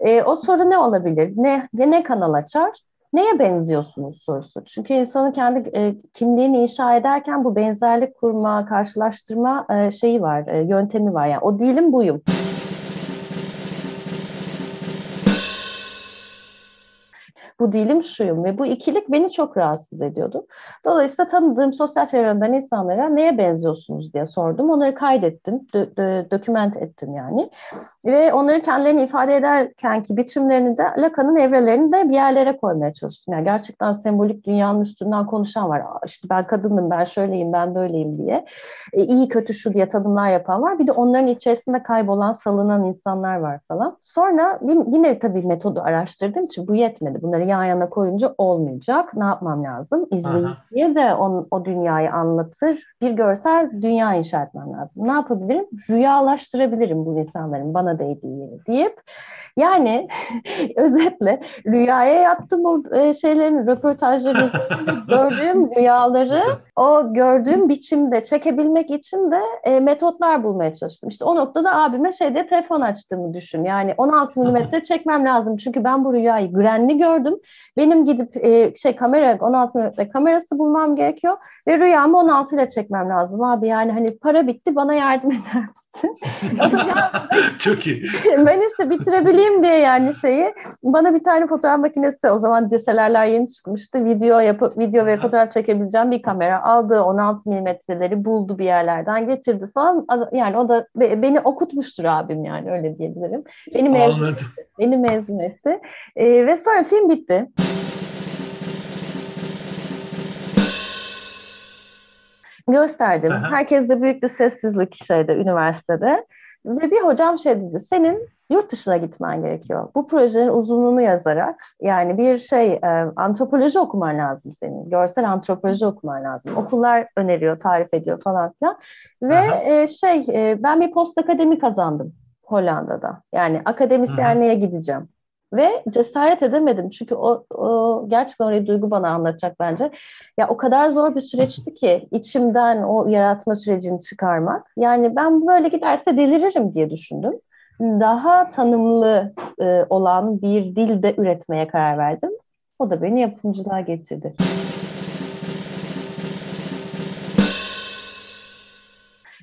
E, o soru ne olabilir? Ne, ne kanal açar? Neye benziyorsunuz sorusu. Çünkü insanın kendi e, kimliğini inşa ederken bu benzerlik kurma, karşılaştırma e, şeyi var, e, yöntemi var. Yani o değilim buyum. Bu değilim şuyum ve bu ikilik beni çok rahatsız ediyordu. Dolayısıyla tanıdığım sosyal çevremden insanlara neye benziyorsunuz diye sordum. Onları kaydettim, dö- dö- doküment ettim yani. Ve onları kendilerini ifade ederkenki biçimlerini de Lacan'ın evrelerini de bir yerlere koymaya çalıştım. Yani gerçekten sembolik dünyanın üstünden konuşan var. İşte ben kadınım, ben şöyleyim, ben böyleyim diye. E, iyi kötü şu diye tanımlar yapan var. Bir de onların içerisinde kaybolan, salınan insanlar var falan. Sonra yine tabii metodu araştırdığım için bu yetmedi. Bunları yan yana koyunca olmayacak. Ne yapmam lazım? İzleyiciye de on, o dünyayı anlatır. Bir görsel dünya inşa etmem lazım. Ne yapabilirim? Rüyalaştırabilirim bu insanların bana değdiği yeri deyip yani özetle rüyaya yattım o e, şeylerin röportajları gördüğüm rüyaları o gördüğüm biçimde çekebilmek için de e, metotlar bulmaya çalıştım. İşte o noktada abime şeyde telefon açtığımı düşün. Yani 16 milimetre çekmem lazım. Çünkü ben bu rüyayı güvenli gördüm. Benim gidip e, şey kamera 16 milimetre kamerası bulmam gerekiyor ve rüyamı 16 ile çekmem lazım abi. Yani hani para bitti bana yardım eder misin? Çok iyi. ben işte bitirebileyim diye yani şeyi bana bir tane fotoğraf makinesi o zaman DSLR'ler yeni çıkmıştı. Video yapıp video ve fotoğraf çekebileceğim bir kamera aldı 16 milimetreleri buldu bir yerlerden getirdi falan. Yani o da beni okutmuştur abim yani öyle diyebilirim. Beni mezun, beni mezun etti. Ee, ve sonra film bitti. Gösterdim. Aha. Herkes de büyük bir sessizlik şeyde üniversitede. Ve bir hocam şey dedi, senin yurt dışına gitmen gerekiyor. Bu projenin uzunluğunu yazarak yani bir şey e, antropoloji okuman lazım senin. Görsel antropoloji okuman lazım. Okullar öneriyor, tarif ediyor falan filan. Ve e, şey e, ben bir post akademi kazandım Hollanda'da. Yani akademisyenliğe gideceğim. Ve cesaret edemedim çünkü o, o gerçekten orayı Duygu bana anlatacak bence. Ya o kadar zor bir süreçti ki içimden o yaratma sürecini çıkarmak. Yani ben böyle giderse deliririm diye düşündüm. Daha tanımlı e, olan bir dilde üretmeye karar verdim. O da beni yapımcılığa getirdi.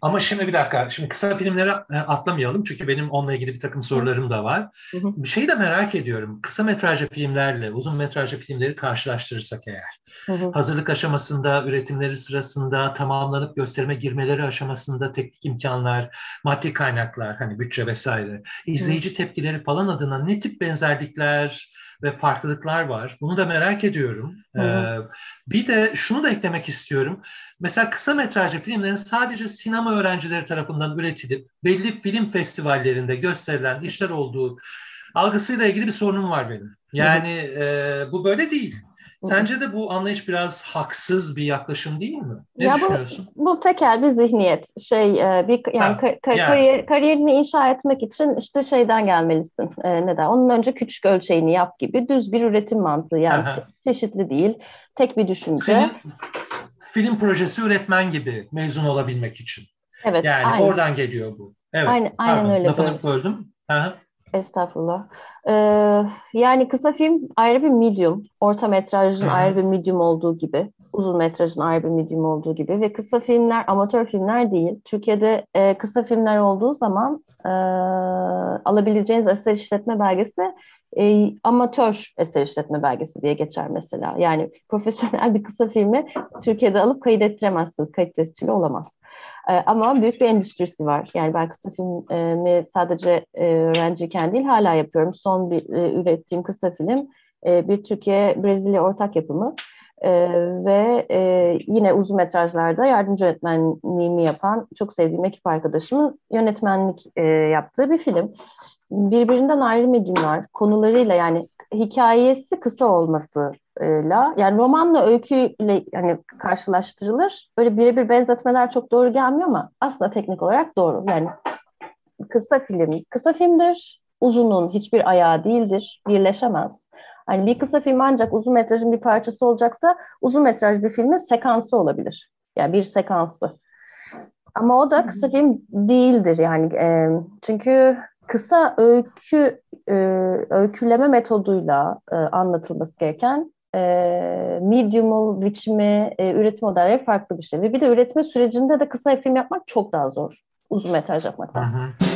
Ama şimdi bir dakika, şimdi kısa filmlere e, atlamayalım çünkü benim onunla ilgili bir takım sorularım da var. Hı hı. Bir şeyi de merak ediyorum. Kısa metrajlı filmlerle uzun metrajlı filmleri karşılaştırırsak eğer, hı hı. hazırlık aşamasında, üretimleri sırasında, tamamlanıp gösterime girmeleri aşamasında teknik imkanlar, maddi kaynaklar, hani bütçe vesaire, izleyici hı. tepkileri falan adına ne tip benzerlikler, ve farklılıklar var. Bunu da merak ediyorum. Ee, bir de şunu da eklemek istiyorum. Mesela kısa metrajlı filmlerin sadece sinema öğrencileri tarafından üretilip belli film festivallerinde gösterilen işler olduğu algısıyla ilgili bir sorunum var benim. Yani e, bu böyle değil. Sence de bu anlayış biraz haksız bir yaklaşım değil mi? Ne ya düşünüyorsun? Bu, bu tekel bir zihniyet. Şey e, bir yani, ha, ka- yani. Kariyer, kariyerini inşa etmek için işte şeyden gelmelisin. E, neden? Onun önce küçük ölçeğini yap gibi düz bir üretim mantığı yani çeşitli değil. Tek bir düşünce. Senin film projesi üretmen gibi mezun olabilmek için. Evet. Yani aynen. oradan geliyor bu. Evet. Aynen, aynen Pardon, öyle. Lafını böldüm. Aha. Estağfurullah. Ee, yani kısa film ayrı bir medium, orta metrajın ayrı bir medium olduğu gibi, uzun metrajın ayrı bir medium olduğu gibi ve kısa filmler amatör filmler değil. Türkiye'de e, kısa filmler olduğu zaman e, alabileceğiniz eser işletme belgesi e, amatör eser işletme belgesi diye geçer mesela. Yani profesyonel bir kısa filmi Türkiye'de alıp kayıt ettiremezsiniz, kayıt tescili olamaz. E, ama büyük bir endüstrisi var. Yani ben kısa filmi sadece e, öğrenciyken değil hala yapıyorum. Son bir e, ürettiğim kısa film e, bir Türkiye-Brezilya ortak yapımı. Ee, ve e, yine uzun metrajlarda yardımcı yönetmenliğimi yapan çok sevdiğim ekip arkadaşımın yönetmenlik e, yaptığı bir film. Birbirinden ayrı medyumlar konularıyla yani hikayesi kısa olması yani romanla öyküyle hani karşılaştırılır. Böyle birebir benzetmeler çok doğru gelmiyor ama aslında teknik olarak doğru. Yani kısa film kısa filmdir. Uzunun hiçbir ayağı değildir. Birleşemez. Hani bir kısa film ancak uzun metrajın bir parçası olacaksa uzun metraj bir filmin sekansı olabilir. Yani bir sekansı. Ama o da kısa film değildir yani. E, çünkü kısa öykü e, öyküleme metoduyla e, anlatılması gereken e, medium'u, biçimi, e, üretim modelleri farklı bir şey. Ve bir de üretme sürecinde de kısa film yapmak çok daha zor. Uzun metraj yapmaktan. Hı hı.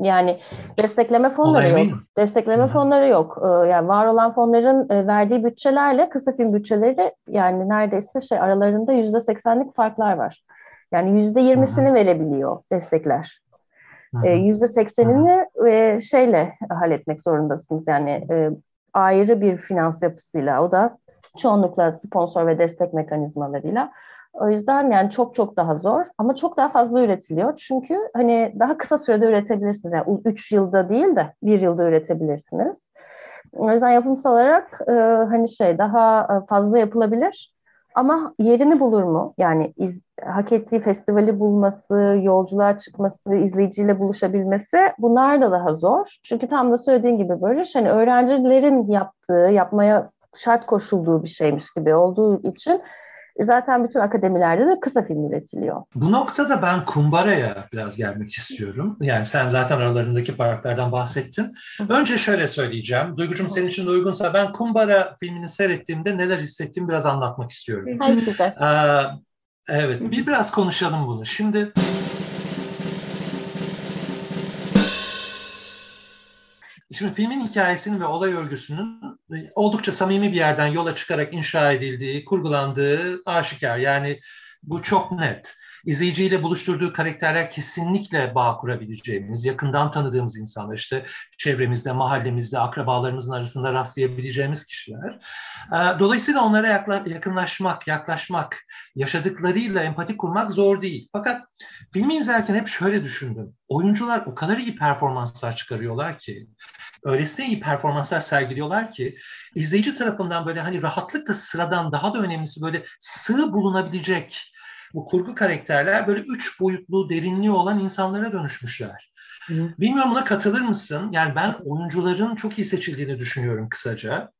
Yani destekleme fonları yok. Destekleme Hı-hı. fonları yok. Ee, yani var olan fonların e, verdiği bütçelerle kısa film bütçeleri yani neredeyse şey aralarında yüzde seksenlik farklar var. Yani yüzde yirmisini verebiliyor destekler. Ee, yüzde seksenini şeyle halletmek zorundasınız. Yani e, ayrı bir finans yapısıyla o da çoğunlukla sponsor ve destek mekanizmalarıyla. O yüzden yani çok çok daha zor ama çok daha fazla üretiliyor. Çünkü hani daha kısa sürede üretebilirsiniz. Yani 3 yılda değil de 1 yılda üretebilirsiniz. O yüzden yapımsal olarak e, hani şey daha e, fazla yapılabilir. Ama yerini bulur mu? Yani iz, hak ettiği festivali bulması, yolculuğa çıkması, izleyiciyle buluşabilmesi bunlar da daha zor. Çünkü tam da söylediğin gibi böyle hani öğrencilerin yaptığı, yapmaya şart koşulduğu bir şeymiş gibi olduğu için Zaten bütün akademilerde de kısa film üretiliyor. Bu noktada ben Kumbara'ya biraz gelmek istiyorum. Yani sen zaten aralarındaki farklardan bahsettin. Önce şöyle söyleyeceğim. Duygucum senin için de uygunsa ben Kumbara filmini seyrettiğimde neler hissettiğimi biraz anlatmak istiyorum. Hayır, ee, evet, bir biraz konuşalım bunu. Şimdi Şimdi filmin hikayesinin ve olay örgüsünün oldukça samimi bir yerden yola çıkarak inşa edildiği, kurgulandığı aşikar. Yani bu çok net. İzleyiciyle buluşturduğu karakterler kesinlikle bağ kurabileceğimiz, yakından tanıdığımız insanlar, işte çevremizde, mahallemizde, akrabalarımızın arasında rastlayabileceğimiz kişiler. Ee, dolayısıyla onlara yakınlaşmak, yaklaşmak, yaşadıklarıyla empati kurmak zor değil. Fakat filmi izlerken hep şöyle düşündüm. Oyuncular o kadar iyi performanslar çıkarıyorlar ki, öylesine iyi performanslar sergiliyorlar ki izleyici tarafından böyle hani rahatlıkla sıradan daha da önemlisi böyle sığ bulunabilecek bu kurgu karakterler böyle üç boyutlu derinliği olan insanlara dönüşmüşler. Hı. Bilmiyorum buna katılır mısın? Yani ben oyuncuların çok iyi seçildiğini düşünüyorum kısaca.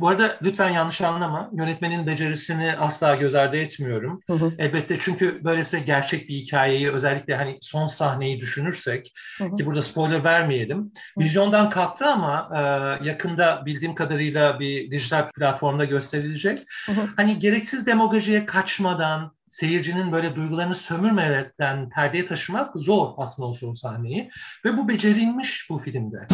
Bu arada lütfen yanlış anlama. Yönetmenin becerisini asla göz ardı etmiyorum. Hı hı. Elbette çünkü böylesine gerçek bir hikayeyi özellikle hani son sahneyi düşünürsek hı hı. ki burada spoiler vermeyelim. Hı. Vizyondan kalktı ama e, yakında bildiğim kadarıyla bir dijital platformda gösterilecek. Hı hı. Hani gereksiz demagojiye kaçmadan seyircinin böyle duygularını sömürmeden perdeye taşımak zor aslında o sahneyi. Ve bu becerilmiş bu filmde.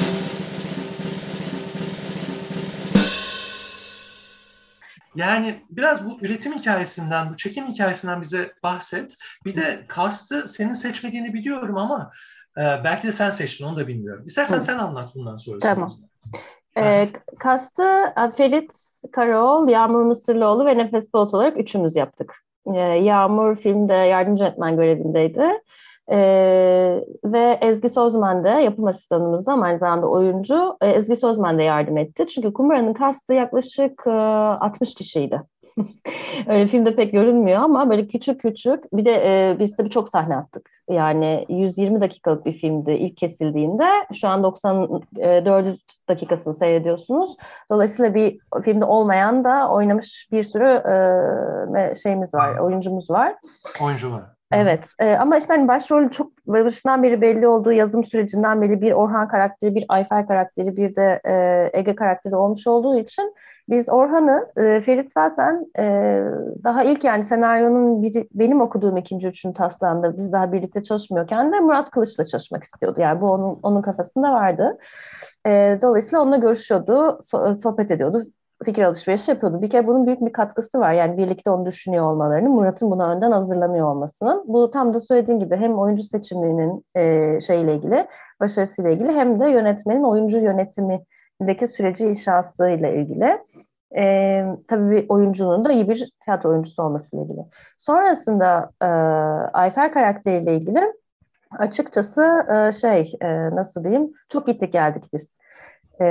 Yani biraz bu üretim hikayesinden, bu çekim hikayesinden bize bahset. Bir de cast'ı senin seçmediğini biliyorum ama e, belki de sen seçtin onu da bilmiyorum. İstersen Hı. sen anlat bundan sonra. Tamam. E, kastı Ferit Karaoğlu, Yağmur Mısırlıoğlu ve Nefes Polat olarak üçümüz yaptık. E, Yağmur filmde yardımcı yönetmen görevindeydi. Ee, ve Ezgi Sözmen de yapım asistanımız ama aynı zamanda oyuncu. Ee, Ezgi Sözmen de yardım etti. Çünkü Kumra'nın kastı yaklaşık e, 60 kişiydi. Öyle filmde pek görünmüyor ama böyle küçük küçük. Bir de e, biz de çok sahne attık. Yani 120 dakikalık bir filmdi ilk kesildiğinde. Şu an 94 dakikasını seyrediyorsunuz. Dolayısıyla bir filmde olmayan da oynamış bir sürü e, şeyimiz var, oyuncumuz var. Oyuncu var. Evet e, ama işte hani başrol çok başından beri belli olduğu yazım sürecinden beri bir Orhan karakteri, bir Ayfer karakteri, bir de e, Ege karakteri olmuş olduğu için biz Orhan'ı, e, Ferit zaten e, daha ilk yani senaryonun biri, benim okuduğum ikinci, üçüncü taslağında biz daha birlikte çalışmıyorken de Murat Kılıç'la çalışmak istiyordu. Yani bu onun, onun kafasında vardı. E, dolayısıyla onunla görüşüyordu, sohbet ediyordu fikir alışverişi yapıyordu. Bir kere bunun büyük bir katkısı var. Yani birlikte onu düşünüyor olmalarının, Murat'ın buna önden hazırlanıyor olmasının. Bu tam da söylediğin gibi hem oyuncu seçiminin e, şeyle ilgili, başarısıyla ilgili hem de yönetmenin oyuncu yönetimindeki süreci inşasıyla ilgili. E, tabii bir oyuncunun da iyi bir tiyatro oyuncusu olmasıyla ilgili. Sonrasında e, Ayfer karakteriyle ilgili açıkçası e, şey e, nasıl diyeyim çok gittik geldik biz. E,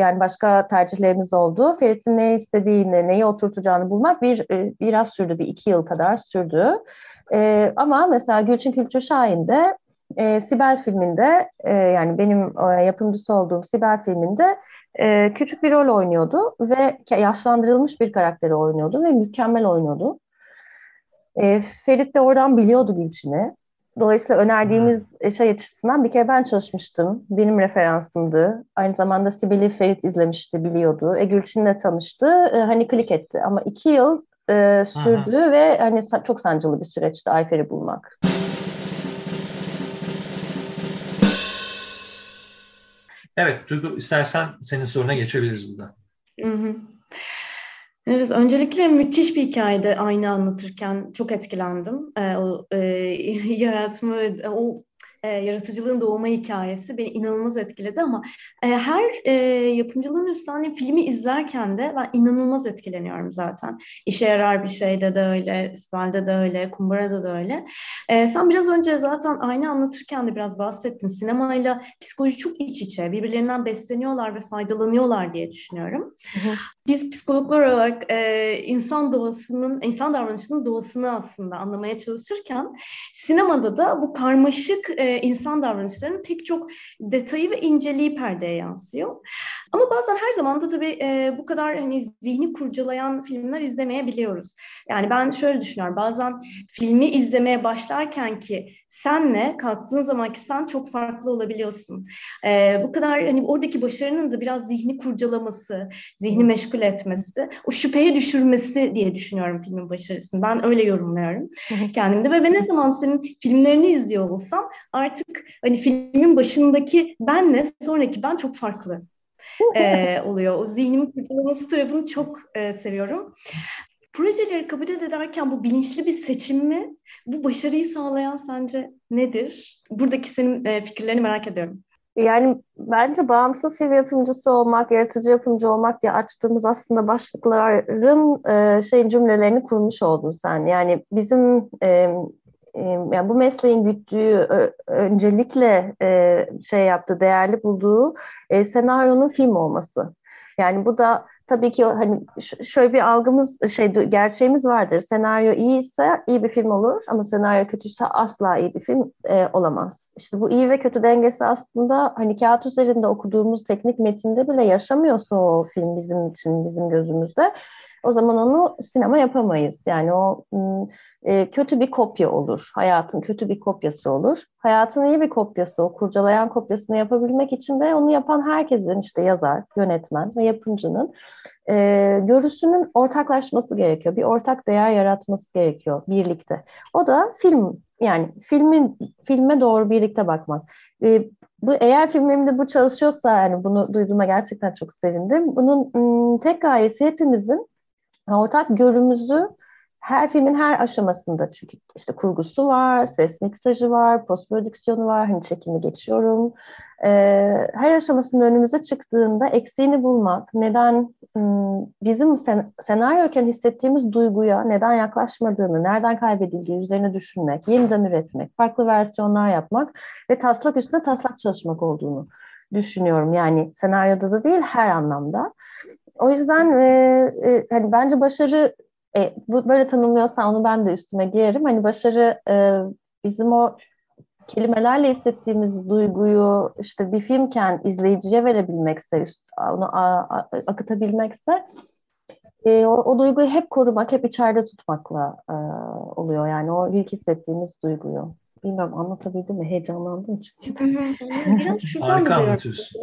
yani başka tercihlerimiz oldu. Ferit'in ne istediğini, neyi oturtacağını bulmak bir biraz sürdü, bir iki yıl kadar sürdü. Ama mesela Gülçin Külçü Şahin'de Sibel filminde yani benim yapımcısı olduğum Sibel filminde küçük bir rol oynuyordu ve yaşlandırılmış bir karakteri oynuyordu ve mükemmel oynuyordu. Ferit de oradan biliyordu Gülçin'i. Dolayısıyla önerdiğimiz şey açısından bir kere ben çalışmıştım. Benim referansımdı. Aynı zamanda Sibel'i Ferit izlemişti, biliyordu. E, Gülçin'le tanıştı. E, hani klik etti. Ama iki yıl e, sürdü hmm. ve hani çok sancılı bir süreçti Ayfer'i bulmak. Evet, Duygu istersen senin soruna geçebiliriz burada. Hı hı. Evet, öncelikle müthiş bir hikayede aynı anlatırken çok etkilendim. Ee, o e, yaratma, o e, yaratıcılığın doğma hikayesi beni inanılmaz etkiledi ama e, her e, yapımcılığın üstlendiği filmi izlerken de ben inanılmaz etkileniyorum zaten. İşe yarar bir şeyde de öyle, İsmail'de de öyle, Kumbara'da da öyle. E, sen biraz önce zaten aynı anlatırken de biraz bahsettin. Sinemayla psikoloji çok iç içe, birbirlerinden besleniyorlar ve faydalanıyorlar diye düşünüyorum. Hı hı. Biz psikologlar olarak e, insan doğasının, insan davranışının doğasını aslında anlamaya çalışırken sinemada da bu karmaşık e, insan davranışlarının pek çok detayı ve inceliği perdeye yansıyor. Ama bazen her zaman da tabii e, bu kadar hani zihni kurcalayan filmler izlemeyebiliyoruz. Yani ben şöyle düşünüyorum. Bazen filmi izlemeye başlarken ki senle kalktığın zamanki sen çok farklı olabiliyorsun. E, bu kadar hani oradaki başarının da biraz zihni kurcalaması, zihni meşgul etmesi, o şüpheye düşürmesi diye düşünüyorum filmin başarısını. Ben öyle yorumluyorum kendimde ve ben ne zaman senin filmlerini izliyor olsam artık hani filmin başındaki benle sonraki ben çok farklı e, oluyor. O zihnimin kurcalaması tarafını çok e, seviyorum. Projeleri kabul ederken bu bilinçli bir seçim mi? Bu başarıyı sağlayan sence nedir? Buradaki senin e, fikirlerini merak ediyorum. Yani bence bağımsız film yapımcısı olmak, yaratıcı yapımcı olmak diye açtığımız aslında başlıkların e, şeyin cümlelerini kurmuş oldun sen. Yani bizim e, yani bu mesleğin güttüğü öncelikle şey yaptı, değerli bulduğu senaryonun film olması. Yani bu da tabii ki hani şöyle bir algımız şey gerçeğimiz vardır. Senaryo iyi ise iyi bir film olur ama senaryo kötüyse asla iyi bir film e, olamaz. İşte bu iyi ve kötü dengesi aslında hani kağıt üzerinde okuduğumuz teknik metinde bile yaşamıyorsa o film bizim için bizim gözümüzde o zaman onu sinema yapamayız. Yani o e, kötü bir kopya olur. Hayatın kötü bir kopyası olur. Hayatın iyi bir kopyası, o kurcalayan kopyasını yapabilmek için de onu yapan herkesin işte yazar, yönetmen ve yapımcının e, görüşünün ortaklaşması gerekiyor. Bir ortak değer yaratması gerekiyor birlikte. O da film yani filmin filme doğru birlikte bakmak. E, bu eğer filmimde bu çalışıyorsa yani bunu duyduğuma gerçekten çok sevindim. Bunun m, tek gayesi hepimizin ortak görümüzü her filmin her aşamasında çünkü işte kurgusu var, ses miksajı var, post prodüksiyonu var, hani çekimi geçiyorum. Ee, her aşamasında önümüze çıktığında eksiğini bulmak, neden bizim sen, senaryoken hissettiğimiz duyguya neden yaklaşmadığını, nereden kaybedildiği üzerine düşünmek, yeniden üretmek, farklı versiyonlar yapmak ve taslak üstüne taslak çalışmak olduğunu düşünüyorum. Yani senaryoda da değil her anlamda. O yüzden e, e, hani bence başarı e, bu böyle tanımlıyorsan onu ben de üstüme giyerim. Hani başarı e, bizim o kelimelerle hissettiğimiz duyguyu işte bir filmken izleyiciye verebilmekse, onu a, a, akıtabilmekse e, o, o duyguyu hep korumak, hep içeride tutmakla e, oluyor. Yani o ilk hissettiğimiz duyguyu. Bilmiyorum anlatabildim mi? Heyecanlandım çünkü. biraz şuradan da anlatıyorsun.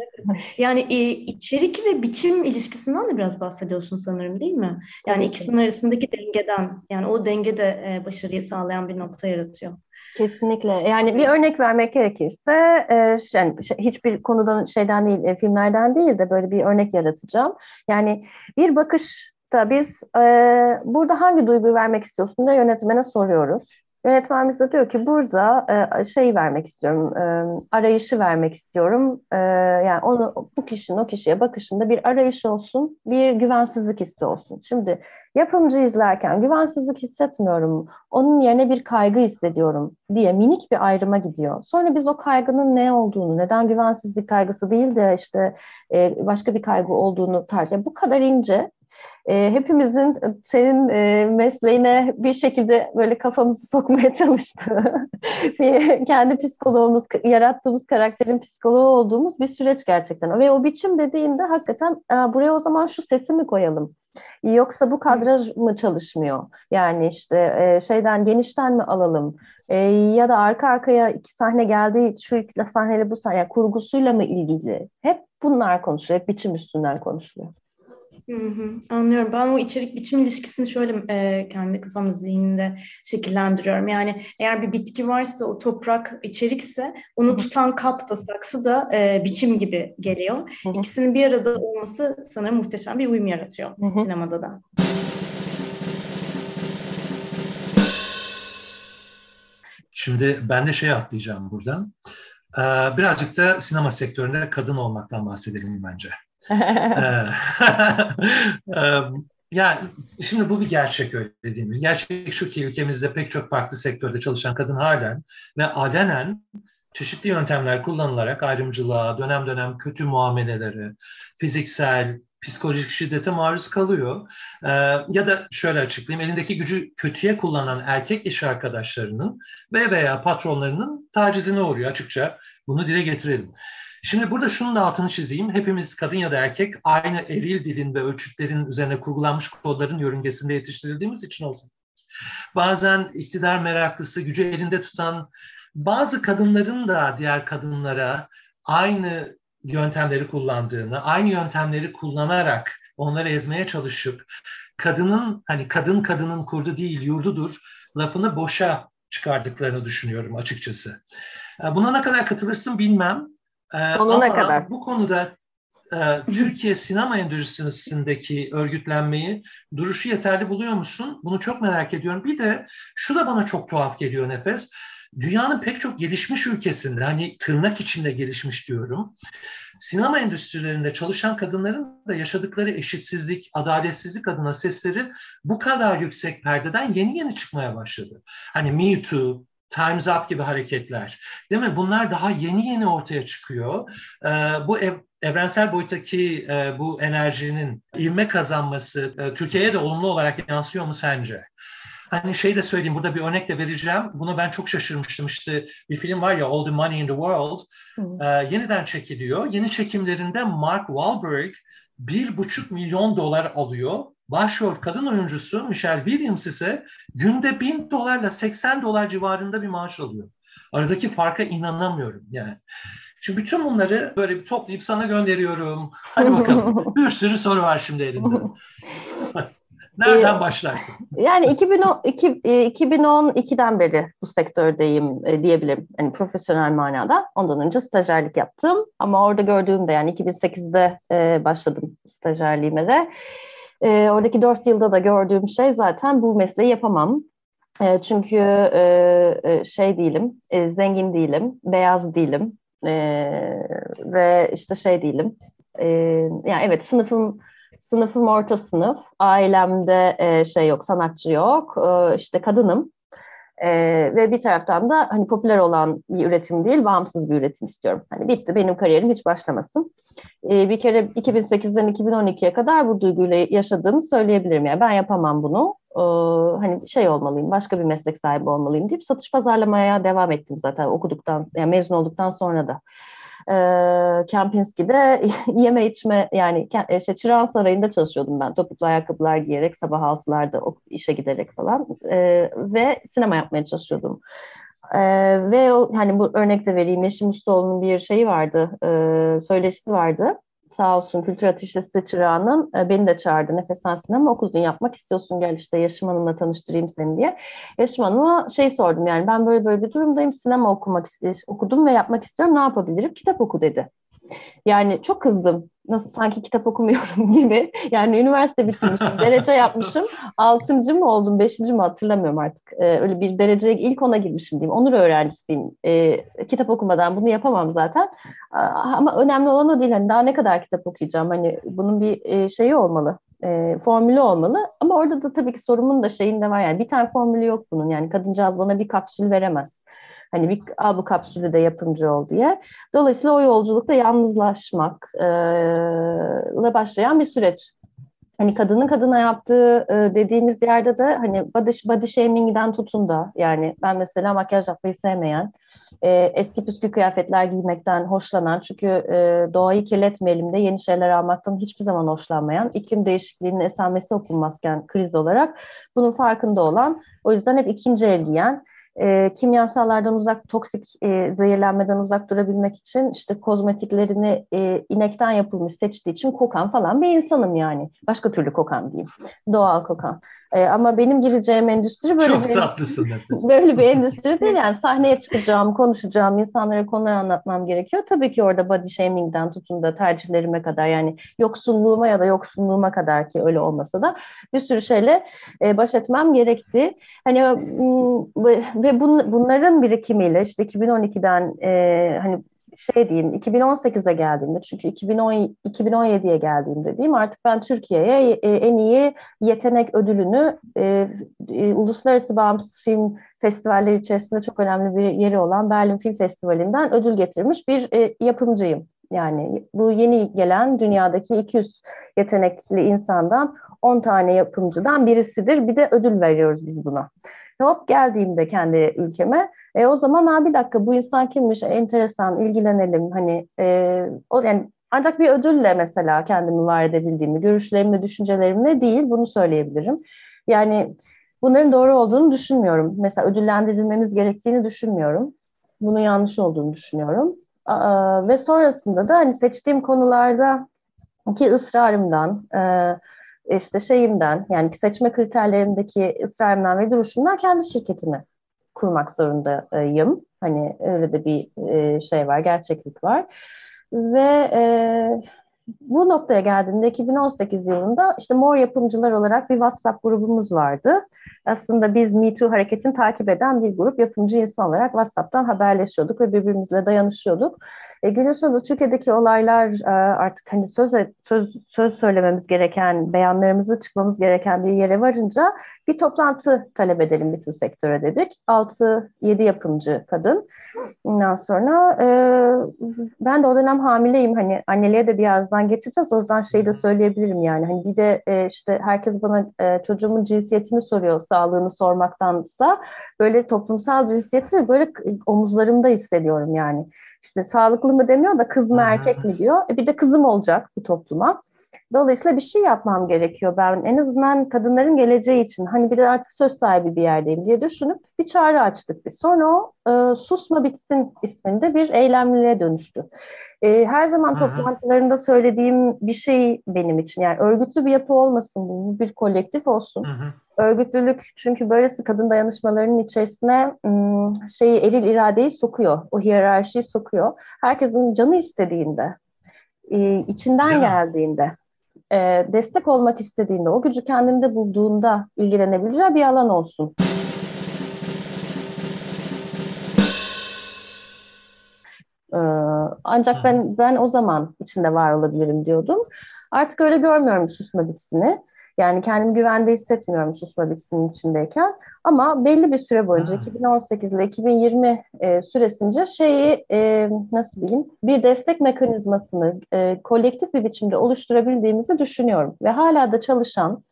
Yani e, içerik ve biçim ilişkisinden de biraz bahsediyorsun sanırım değil mi? Yani evet. ikisinin arasındaki dengeden, yani o denge de e, başarıyı sağlayan bir nokta yaratıyor. Kesinlikle. Yani bir örnek vermek gerekirse e, yani hiçbir konudan şeyden değil, e, filmlerden değil de böyle bir örnek yaratacağım. Yani bir bakışta biz e, burada hangi duyguyu vermek istiyorsun da yönetmene soruyoruz Yönetmen bize diyor ki burada e, şey vermek istiyorum, e, arayışı vermek istiyorum. E, yani onu bu kişinin o kişiye bakışında bir arayış olsun, bir güvensizlik hissi olsun. Şimdi yapımcı izlerken güvensizlik hissetmiyorum, onun yerine bir kaygı hissediyorum diye minik bir ayrıma gidiyor. Sonra biz o kaygının ne olduğunu, neden güvensizlik kaygısı değil de işte e, başka bir kaygı olduğunu tartışıyor. Bu kadar ince e, hepimizin senin e, mesleğine bir şekilde böyle kafamızı sokmaya çalıştığı, kendi psikoloğumuz, yarattığımız karakterin psikoloğu olduğumuz bir süreç gerçekten. Ve o biçim dediğinde hakikaten buraya o zaman şu sesi mi koyalım? Yoksa bu kadraj mı çalışmıyor? Yani işte e, şeyden genişten mi alalım? E, ya da arka arkaya iki sahne geldiği şu iki sahneyle bu sahne yani kurgusuyla mı ilgili? Hep bunlar konuşuluyor. Hep biçim üstünden konuşuluyor. Hı hı, anlıyorum. Ben o içerik biçim ilişkisini şöyle e, kendi kafamda zihninde şekillendiriyorum. Yani eğer bir bitki varsa o toprak içerikse onu tutan kap da saksı da e, biçim gibi geliyor. Hı hı. İkisinin bir arada olması sanırım muhteşem bir uyum yaratıyor hı hı. sinemada da. Şimdi ben de şey atlayacağım buradan. Ee, birazcık da sinema sektöründe kadın olmaktan bahsedelim bence. yani şimdi bu bir gerçek öyle değil mi? Gerçek şu ki ülkemizde pek çok farklı sektörde çalışan kadın halen ve alenen çeşitli yöntemler kullanılarak ayrımcılığa, dönem dönem kötü muamelelere, fiziksel, psikolojik şiddete maruz kalıyor. Ee, ya da şöyle açıklayayım, elindeki gücü kötüye kullanan erkek iş arkadaşlarının ve veya patronlarının tacizine uğruyor açıkça. Bunu dile getirelim. Şimdi burada şunun da altını çizeyim. Hepimiz kadın ya da erkek aynı eril dilin ve ölçütlerin üzerine kurgulanmış kodların yörüngesinde yetiştirildiğimiz için olsun. Bazen iktidar meraklısı, gücü elinde tutan bazı kadınların da diğer kadınlara aynı yöntemleri kullandığını, aynı yöntemleri kullanarak onları ezmeye çalışıp kadının hani kadın kadının kurdu değil yurdudur lafını boşa çıkardıklarını düşünüyorum açıkçası. Buna ne kadar katılırsın bilmem Sonuna Ama kadar. Bu konuda e, Türkiye sinema endüstrisindeki örgütlenmeyi duruşu yeterli buluyor musun? Bunu çok merak ediyorum. Bir de şu da bana çok tuhaf geliyor Nefes. Dünyanın pek çok gelişmiş ülkesinde hani tırnak içinde gelişmiş diyorum. Sinema endüstrilerinde çalışan kadınların da yaşadıkları eşitsizlik, adaletsizlik adına sesleri bu kadar yüksek perdeden yeni yeni çıkmaya başladı. Hani Me Too, Time's Up gibi hareketler. Değil mi? Bunlar daha yeni yeni ortaya çıkıyor. Ee, bu ev, evrensel boyuttaki e, bu enerjinin ivme kazanması e, Türkiye'ye de olumlu olarak yansıyor mu sence? Hani şey de söyleyeyim, burada bir örnek de vereceğim. Bunu ben çok şaşırmıştım. İşte bir film var ya All the Money in the World. E, yeniden çekiliyor. Yeni çekimlerinde Mark Wahlberg bir buçuk milyon dolar alıyor Başrol kadın oyuncusu Michelle Williams ise günde 1000 dolarla 80 dolar civarında bir maaş alıyor. Aradaki farka inanamıyorum yani. Şimdi bütün bunları böyle bir toplayıp sana gönderiyorum. Hadi bakalım. bir sürü soru var şimdi elinde. Nereden ee, başlarsın? Yani 2010, 2012'den e, beri bu sektördeyim e, diyebilirim. Yani profesyonel manada. Ondan önce stajyerlik yaptım. Ama orada gördüğümde yani 2008'de e, başladım stajyerliğime de. E, oradaki dört yılda da gördüğüm şey zaten bu mesleği yapamam. E, çünkü e, şey değilim, e, zengin değilim, beyaz değilim e, ve işte şey değilim. E, yani evet sınıfım sınıfım orta sınıf, ailemde e, şey yok, sanatçı yok, e, işte kadınım. E, ve bir taraftan da hani popüler olan bir üretim değil, bağımsız bir üretim istiyorum. Hani bitti, benim kariyerim hiç başlamasın. E, bir kere 2008'den 2012'ye kadar bu duyguyla yaşadığımı söyleyebilirim. Yani ben yapamam bunu. E, hani şey olmalıyım, başka bir meslek sahibi olmalıyım deyip satış pazarlamaya devam ettim zaten okuduktan, yani mezun olduktan sonra da e, Kempinski'de yeme içme yani işte Çırağan Sarayı'nda çalışıyordum ben. Topuklu ayakkabılar giyerek sabah altılarda işe giderek falan e, ve sinema yapmaya çalışıyordum. Ee, ve o, hani bu örnekte vereyim Yeşim Ustaoğlu'nun bir şeyi vardı, e, söyleşisi vardı sağ olsun kültür ateşesi çırağının e, beni de çağırdı. Nefes Sen sinema okudun yapmak istiyorsun gel işte Yaşım Hanım'la tanıştırayım seni diye. Yaşım Hanım'a şey sordum yani ben böyle böyle bir durumdayım sinema okumak okudum ve yapmak istiyorum ne yapabilirim? Kitap oku dedi. Yani çok kızdım. Nasıl sanki kitap okumuyorum gibi. Yani üniversite bitirmişim, derece yapmışım. Altıncı mı oldum, beşinci mi hatırlamıyorum artık. Ee, öyle bir dereceye ilk ona girmişim diyeyim. Onur öğrencisiyim. Ee, kitap okumadan bunu yapamam zaten. Ama önemli olan o değil. Hani daha ne kadar kitap okuyacağım? Hani bunun bir e, şeyi olmalı e, formülü olmalı. Ama orada da tabii ki sorumun da şeyinde var yani bir tane formülü yok bunun. Yani kadıncağız bana bir kapsül veremez. Hani bir al kapsülü de yapımcı ol diye. Dolayısıyla o yolculukta yalnızlaşmak e, başlayan bir süreç. Hani kadının kadına yaptığı e, dediğimiz yerde de hani body, body shaming'den tutun da yani ben mesela makyaj yapmayı sevmeyen, e, eski püskü kıyafetler giymekten hoşlanan çünkü e, doğayı kirletmeyelim de yeni şeyler almaktan hiçbir zaman hoşlanmayan, iklim değişikliğinin esamesi okunmazken kriz olarak bunun farkında olan, o yüzden hep ikinci el giyen, e, kimyasallardan uzak, toksik e, zehirlenmeden uzak durabilmek için işte kozmetiklerini e, inekten yapılmış seçtiği için kokan falan bir insanım yani. Başka türlü kokan diyeyim. Doğal kokan. E, ama benim gireceğim endüstri böyle Çok bir tatlısın böyle bir endüstri değil yani sahneye çıkacağım, konuşacağım, insanlara konular anlatmam gerekiyor. Tabii ki orada body shaming'den tutun da tercihlerime kadar yani yoksunluğuma ya da yoksunluğuma kadar ki öyle olmasa da bir sürü şeyle e, baş etmem gerekti. Hani ve bun, bunların birikimiyle işte 2012'den e, hani şey diyeyim 2018'e geldiğimde çünkü 2010 2017'ye geldiğimde diyeyim artık ben Türkiye'ye e, en iyi yetenek ödülünü e, e, uluslararası bağımsız film festivalleri içerisinde çok önemli bir yeri olan Berlin Film Festivali'nden ödül getirmiş bir e, yapımcıyım. Yani bu yeni gelen dünyadaki 200 yetenekli insandan 10 tane yapımcıdan birisidir. Bir de ödül veriyoruz biz buna. Hop geldiğimde kendi ülkeme e, o zaman abi bir dakika bu insan kimmiş enteresan ilgilenelim hani e, o yani ancak bir ödülle mesela kendimi var edebildiğimi, görüşlerimi, düşüncelerimi değil bunu söyleyebilirim. Yani bunların doğru olduğunu düşünmüyorum. Mesela ödüllendirilmemiz gerektiğini düşünmüyorum. Bunun yanlış olduğunu düşünüyorum. Ve sonrasında da hani seçtiğim konularda ki ısrarımdan, e, işte şeyimden yani seçme kriterlerimdeki ısrarımdan ve duruşumdan kendi şirketimi kurmak zorundayım. Hani öyle de bir e, şey var, gerçeklik var. Ve e, bu noktaya geldiğimde 2018 yılında işte Mor Yapımcılar olarak bir WhatsApp grubumuz vardı. Aslında biz Me Too hareketini takip eden bir grup yapımcı insan olarak WhatsApp'tan haberleşiyorduk ve birbirimizle dayanışıyorduk. E, günün sonunda Türkiye'deki olaylar e, artık hani söz, söz, söz söylememiz gereken, beyanlarımızı çıkmamız gereken bir yere varınca bir toplantı talep edelim bütün sektöre dedik. 6-7 yapımcı kadın. Ondan sonra e, ben de o dönem hamileyim. Hani anneliğe de birazdan geçeceğiz. O yüzden şeyi de söyleyebilirim yani. Hani bir de e, işte herkes bana e, çocuğumun cinsiyetini soruyor sağlığını sormaktansa böyle toplumsal cinsiyeti böyle omuzlarımda hissediyorum yani. İşte sağlıklı mı demiyor da kız mı erkek mi diyor. E bir de kızım olacak bu topluma. Dolayısıyla bir şey yapmam gerekiyor ben en azından kadınların geleceği için hani bir de artık söz sahibi bir yerdeyim diye düşünüp bir çağrı açtık biz. Sonra o e, Susma Bitsin isminde bir eylemliliğe dönüştü. E, her zaman toplantılarında söylediğim bir şey benim için yani örgütlü bir yapı olmasın bu bir kolektif olsun. Hı hı. Örgütlülük çünkü böylesi kadın dayanışmalarının içerisine şeyi eril iradeyi sokuyor, o hiyerarşiyi sokuyor. Herkesin canı istediğinde, içinden geldiğinde e, destek olmak istediğinde, o gücü kendinde bulduğunda ilgilenebileceği bir alan olsun. Ancak ben ben o zaman içinde var olabilirim diyordum. Artık öyle görmüyorum susma bitsini. Yani kendimi güvende hissetmiyorum susma bitsinin içindeyken. Ama belli bir süre boyunca 2018 ile 2020 e, süresince şeyi e, nasıl diyeyim bir destek mekanizmasını e, kolektif bir biçimde oluşturabildiğimizi düşünüyorum. Ve hala da çalışan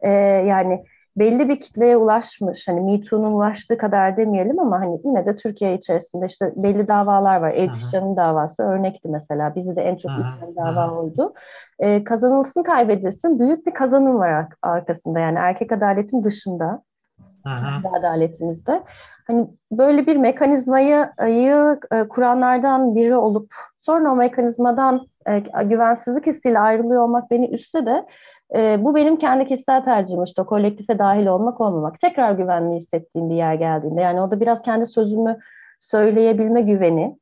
e, yani belli bir kitleye ulaşmış, hani Me Too'nun ulaştığı kadar demeyelim ama hani yine de Türkiye içerisinde işte belli davalar var. Elçişcan'ın davası örnekti mesela. Bizi de en çok iten dava oydu. Ee, kazanılsın kaybedilsin büyük bir kazanım var arkasında yani erkek adaletin dışında kendi adaletimizde. Hani böyle bir mekanizmayı ayı, e, kuranlardan biri olup sonra o mekanizmadan e, güvensizlik hissiyle ayrılıyor olmak beni üstse de e, bu benim kendi kişisel tercihim işte kolektife dahil olmak olmamak. Tekrar güvenli hissettiğim bir yer geldiğinde yani o da biraz kendi sözümü söyleyebilme güveni.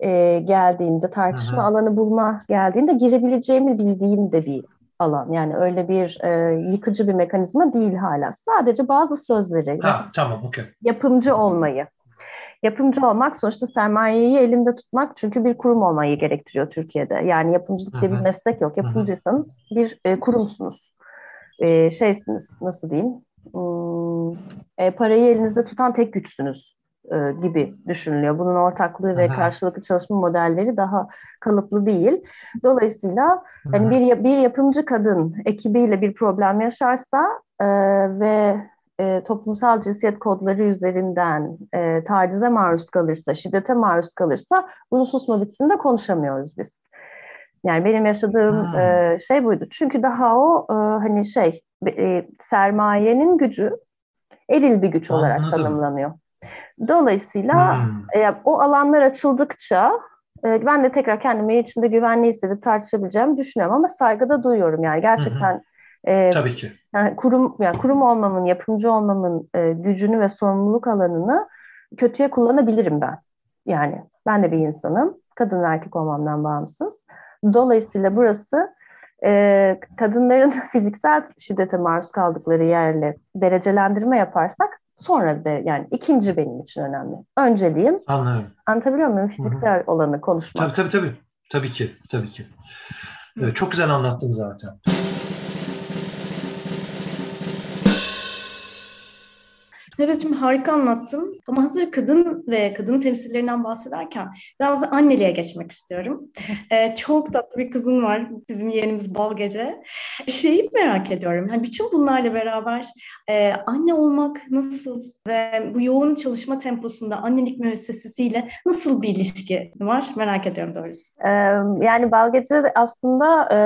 e, geldiğinde, tartışma Hı-hı. alanı bulma geldiğinde girebileceğimi bildiğim de bir alan. Yani öyle bir e, yıkıcı bir mekanizma değil hala. Sadece bazı sözleri, ha, tamam, okay. yapımcı olmayı. Yapımcı olmak sonuçta sermayeyi elinde tutmak çünkü bir kurum olmayı gerektiriyor Türkiye'de. Yani yapımcılık diye bir meslek yok. Yapımcıysanız bir e, kurumsunuz. E, şeysiniz, nasıl diyeyim? Hmm, e, parayı elinizde tutan tek güçsünüz e, gibi düşünülüyor. Bunun ortaklığı ve karşılıklı çalışma modelleri daha kalıplı değil. Dolayısıyla hani bir bir yapımcı kadın ekibiyle bir problem yaşarsa e, ve e, toplumsal cinsiyet kodları üzerinden e, tacize maruz kalırsa, şiddete maruz kalırsa bunu susma bitsinde konuşamıyoruz biz. Yani benim yaşadığım e, şey buydu. Çünkü daha o e, hani şey e, sermayenin gücü eril bir güç olarak Anladım. tanımlanıyor. Dolayısıyla hmm. e, o alanlar açıldıkça e, ben de tekrar kendimi içinde güvenli hissedip tartışabileceğimi düşünüyorum ama saygıda duyuyorum yani gerçekten hmm. E, Tabii ki. Yani kurum yani kurum olmamın, yapımcı olmamın e, gücünü ve sorumluluk alanını kötüye kullanabilirim ben. Yani ben de bir insanım. Kadın ve erkek olmamdan bağımsız. Dolayısıyla burası e, kadınların fiziksel şiddete maruz kaldıkları yerle derecelendirme yaparsak sonra de yani ikinci benim için önemli. Önceliğim. Anlıyorum. Anlatabiliyor muyum? Fiziksel Hı-hı. olanı konuşmak. Tabii tabii tabii. Tabii ki. Tabii ki. Evet, çok güzel anlattın zaten. Nevret'cim harika anlattın. Ama hazır kadın ve kadın temsillerinden bahsederken biraz da anneliğe geçmek istiyorum. Ee, çok tatlı bir kızın var. Bizim yeğenimiz Bal Gece. Şeyi merak ediyorum. Yani bütün bunlarla beraber e, anne olmak nasıl ve bu yoğun çalışma temposunda annelik müessesesiyle nasıl bir ilişki var? Merak ediyorum doğrusu. Ee, yani Bal Gece aslında e,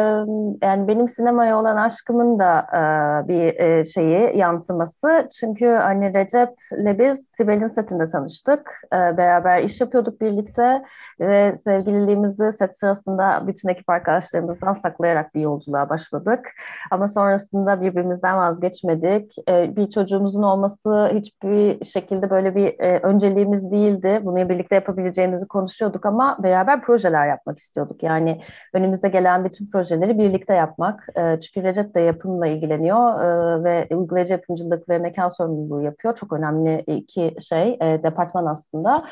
yani benim sinemaya olan aşkımın da e, bir e, şeyi yansıması. Çünkü anne Recep'le biz Sibel'in setinde tanıştık. Ee, beraber iş yapıyorduk birlikte ve sevgililiğimizi set sırasında bütün ekip arkadaşlarımızdan saklayarak bir yolculuğa başladık. Ama sonrasında birbirimizden vazgeçmedik. Ee, bir çocuğumuzun olması hiçbir şekilde böyle bir e, önceliğimiz değildi. Bunu birlikte yapabileceğimizi konuşuyorduk ama beraber projeler yapmak istiyorduk. Yani önümüzde gelen bütün projeleri birlikte yapmak. E, çünkü Recep de yapımla ilgileniyor ve uygulayıcı yapımcılık ve mekan sorumluluğu yapıyor çok önemli iki şey, e, departman aslında.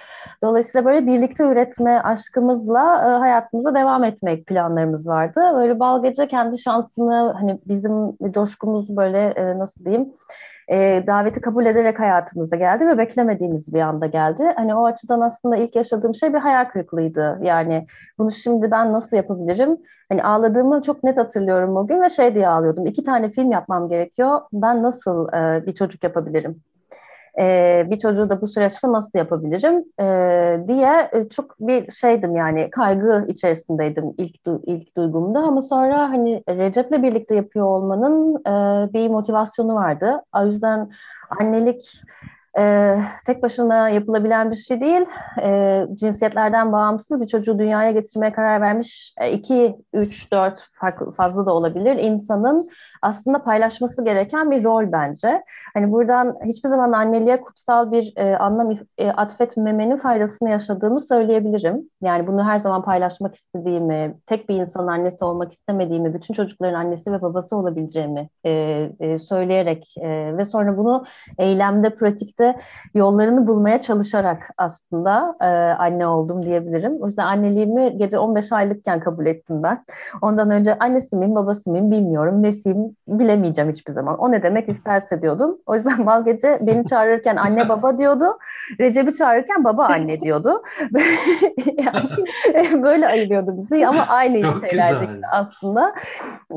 Dolayısıyla böyle birlikte üretme aşkımızla e, hayatımıza devam etmek planlarımız vardı. Böyle Bal Gece kendi şansını, hani bizim coşkumuz böyle e, nasıl diyeyim, e, daveti kabul ederek hayatımıza geldi ve beklemediğimiz bir anda geldi. Hani o açıdan aslında ilk yaşadığım şey bir hayal kırıklığıydı. Yani bunu şimdi ben nasıl yapabilirim? Hani ağladığımı çok net hatırlıyorum o gün ve şey diye ağlıyordum. İki tane film yapmam gerekiyor. Ben nasıl e, bir çocuk yapabilirim? E, bir çocuğu da bu süreçte nasıl yapabilirim e, diye e, çok bir şeydim yani kaygı içerisindeydim ilk ilk duygumda ama sonra hani Recep'le birlikte yapıyor olmanın e, bir motivasyonu vardı. O yüzden annelik e, tek başına yapılabilen bir şey değil. E, cinsiyetlerden bağımsız bir çocuğu dünyaya getirmeye karar vermiş e, iki, üç, dört farklı fazla da olabilir insanın aslında paylaşması gereken bir rol bence. Hani buradan hiçbir zaman anneliğe kutsal bir e, anlam e, atfetmemenin faydasını yaşadığımı söyleyebilirim. Yani bunu her zaman paylaşmak istediğimi, tek bir insanın annesi olmak istemediğimi, bütün çocukların annesi ve babası olabileceğimi e, e, söyleyerek e, ve sonra bunu eylemde, pratikte yollarını bulmaya çalışarak aslında e, anne oldum diyebilirim. O yüzden anneliğimi gece 15 aylıkken kabul ettim ben. Ondan önce annesi miyim, babası mıyım bilmiyorum, nesiyim bilemeyeceğim hiçbir zaman. O ne demek isterse diyordum. O yüzden Bal Gece beni çağırırken anne baba diyordu. Recep'i çağırırken baba anne diyordu. yani böyle ayırıyordu bizi ama aynı Çok şeylerdi aslında.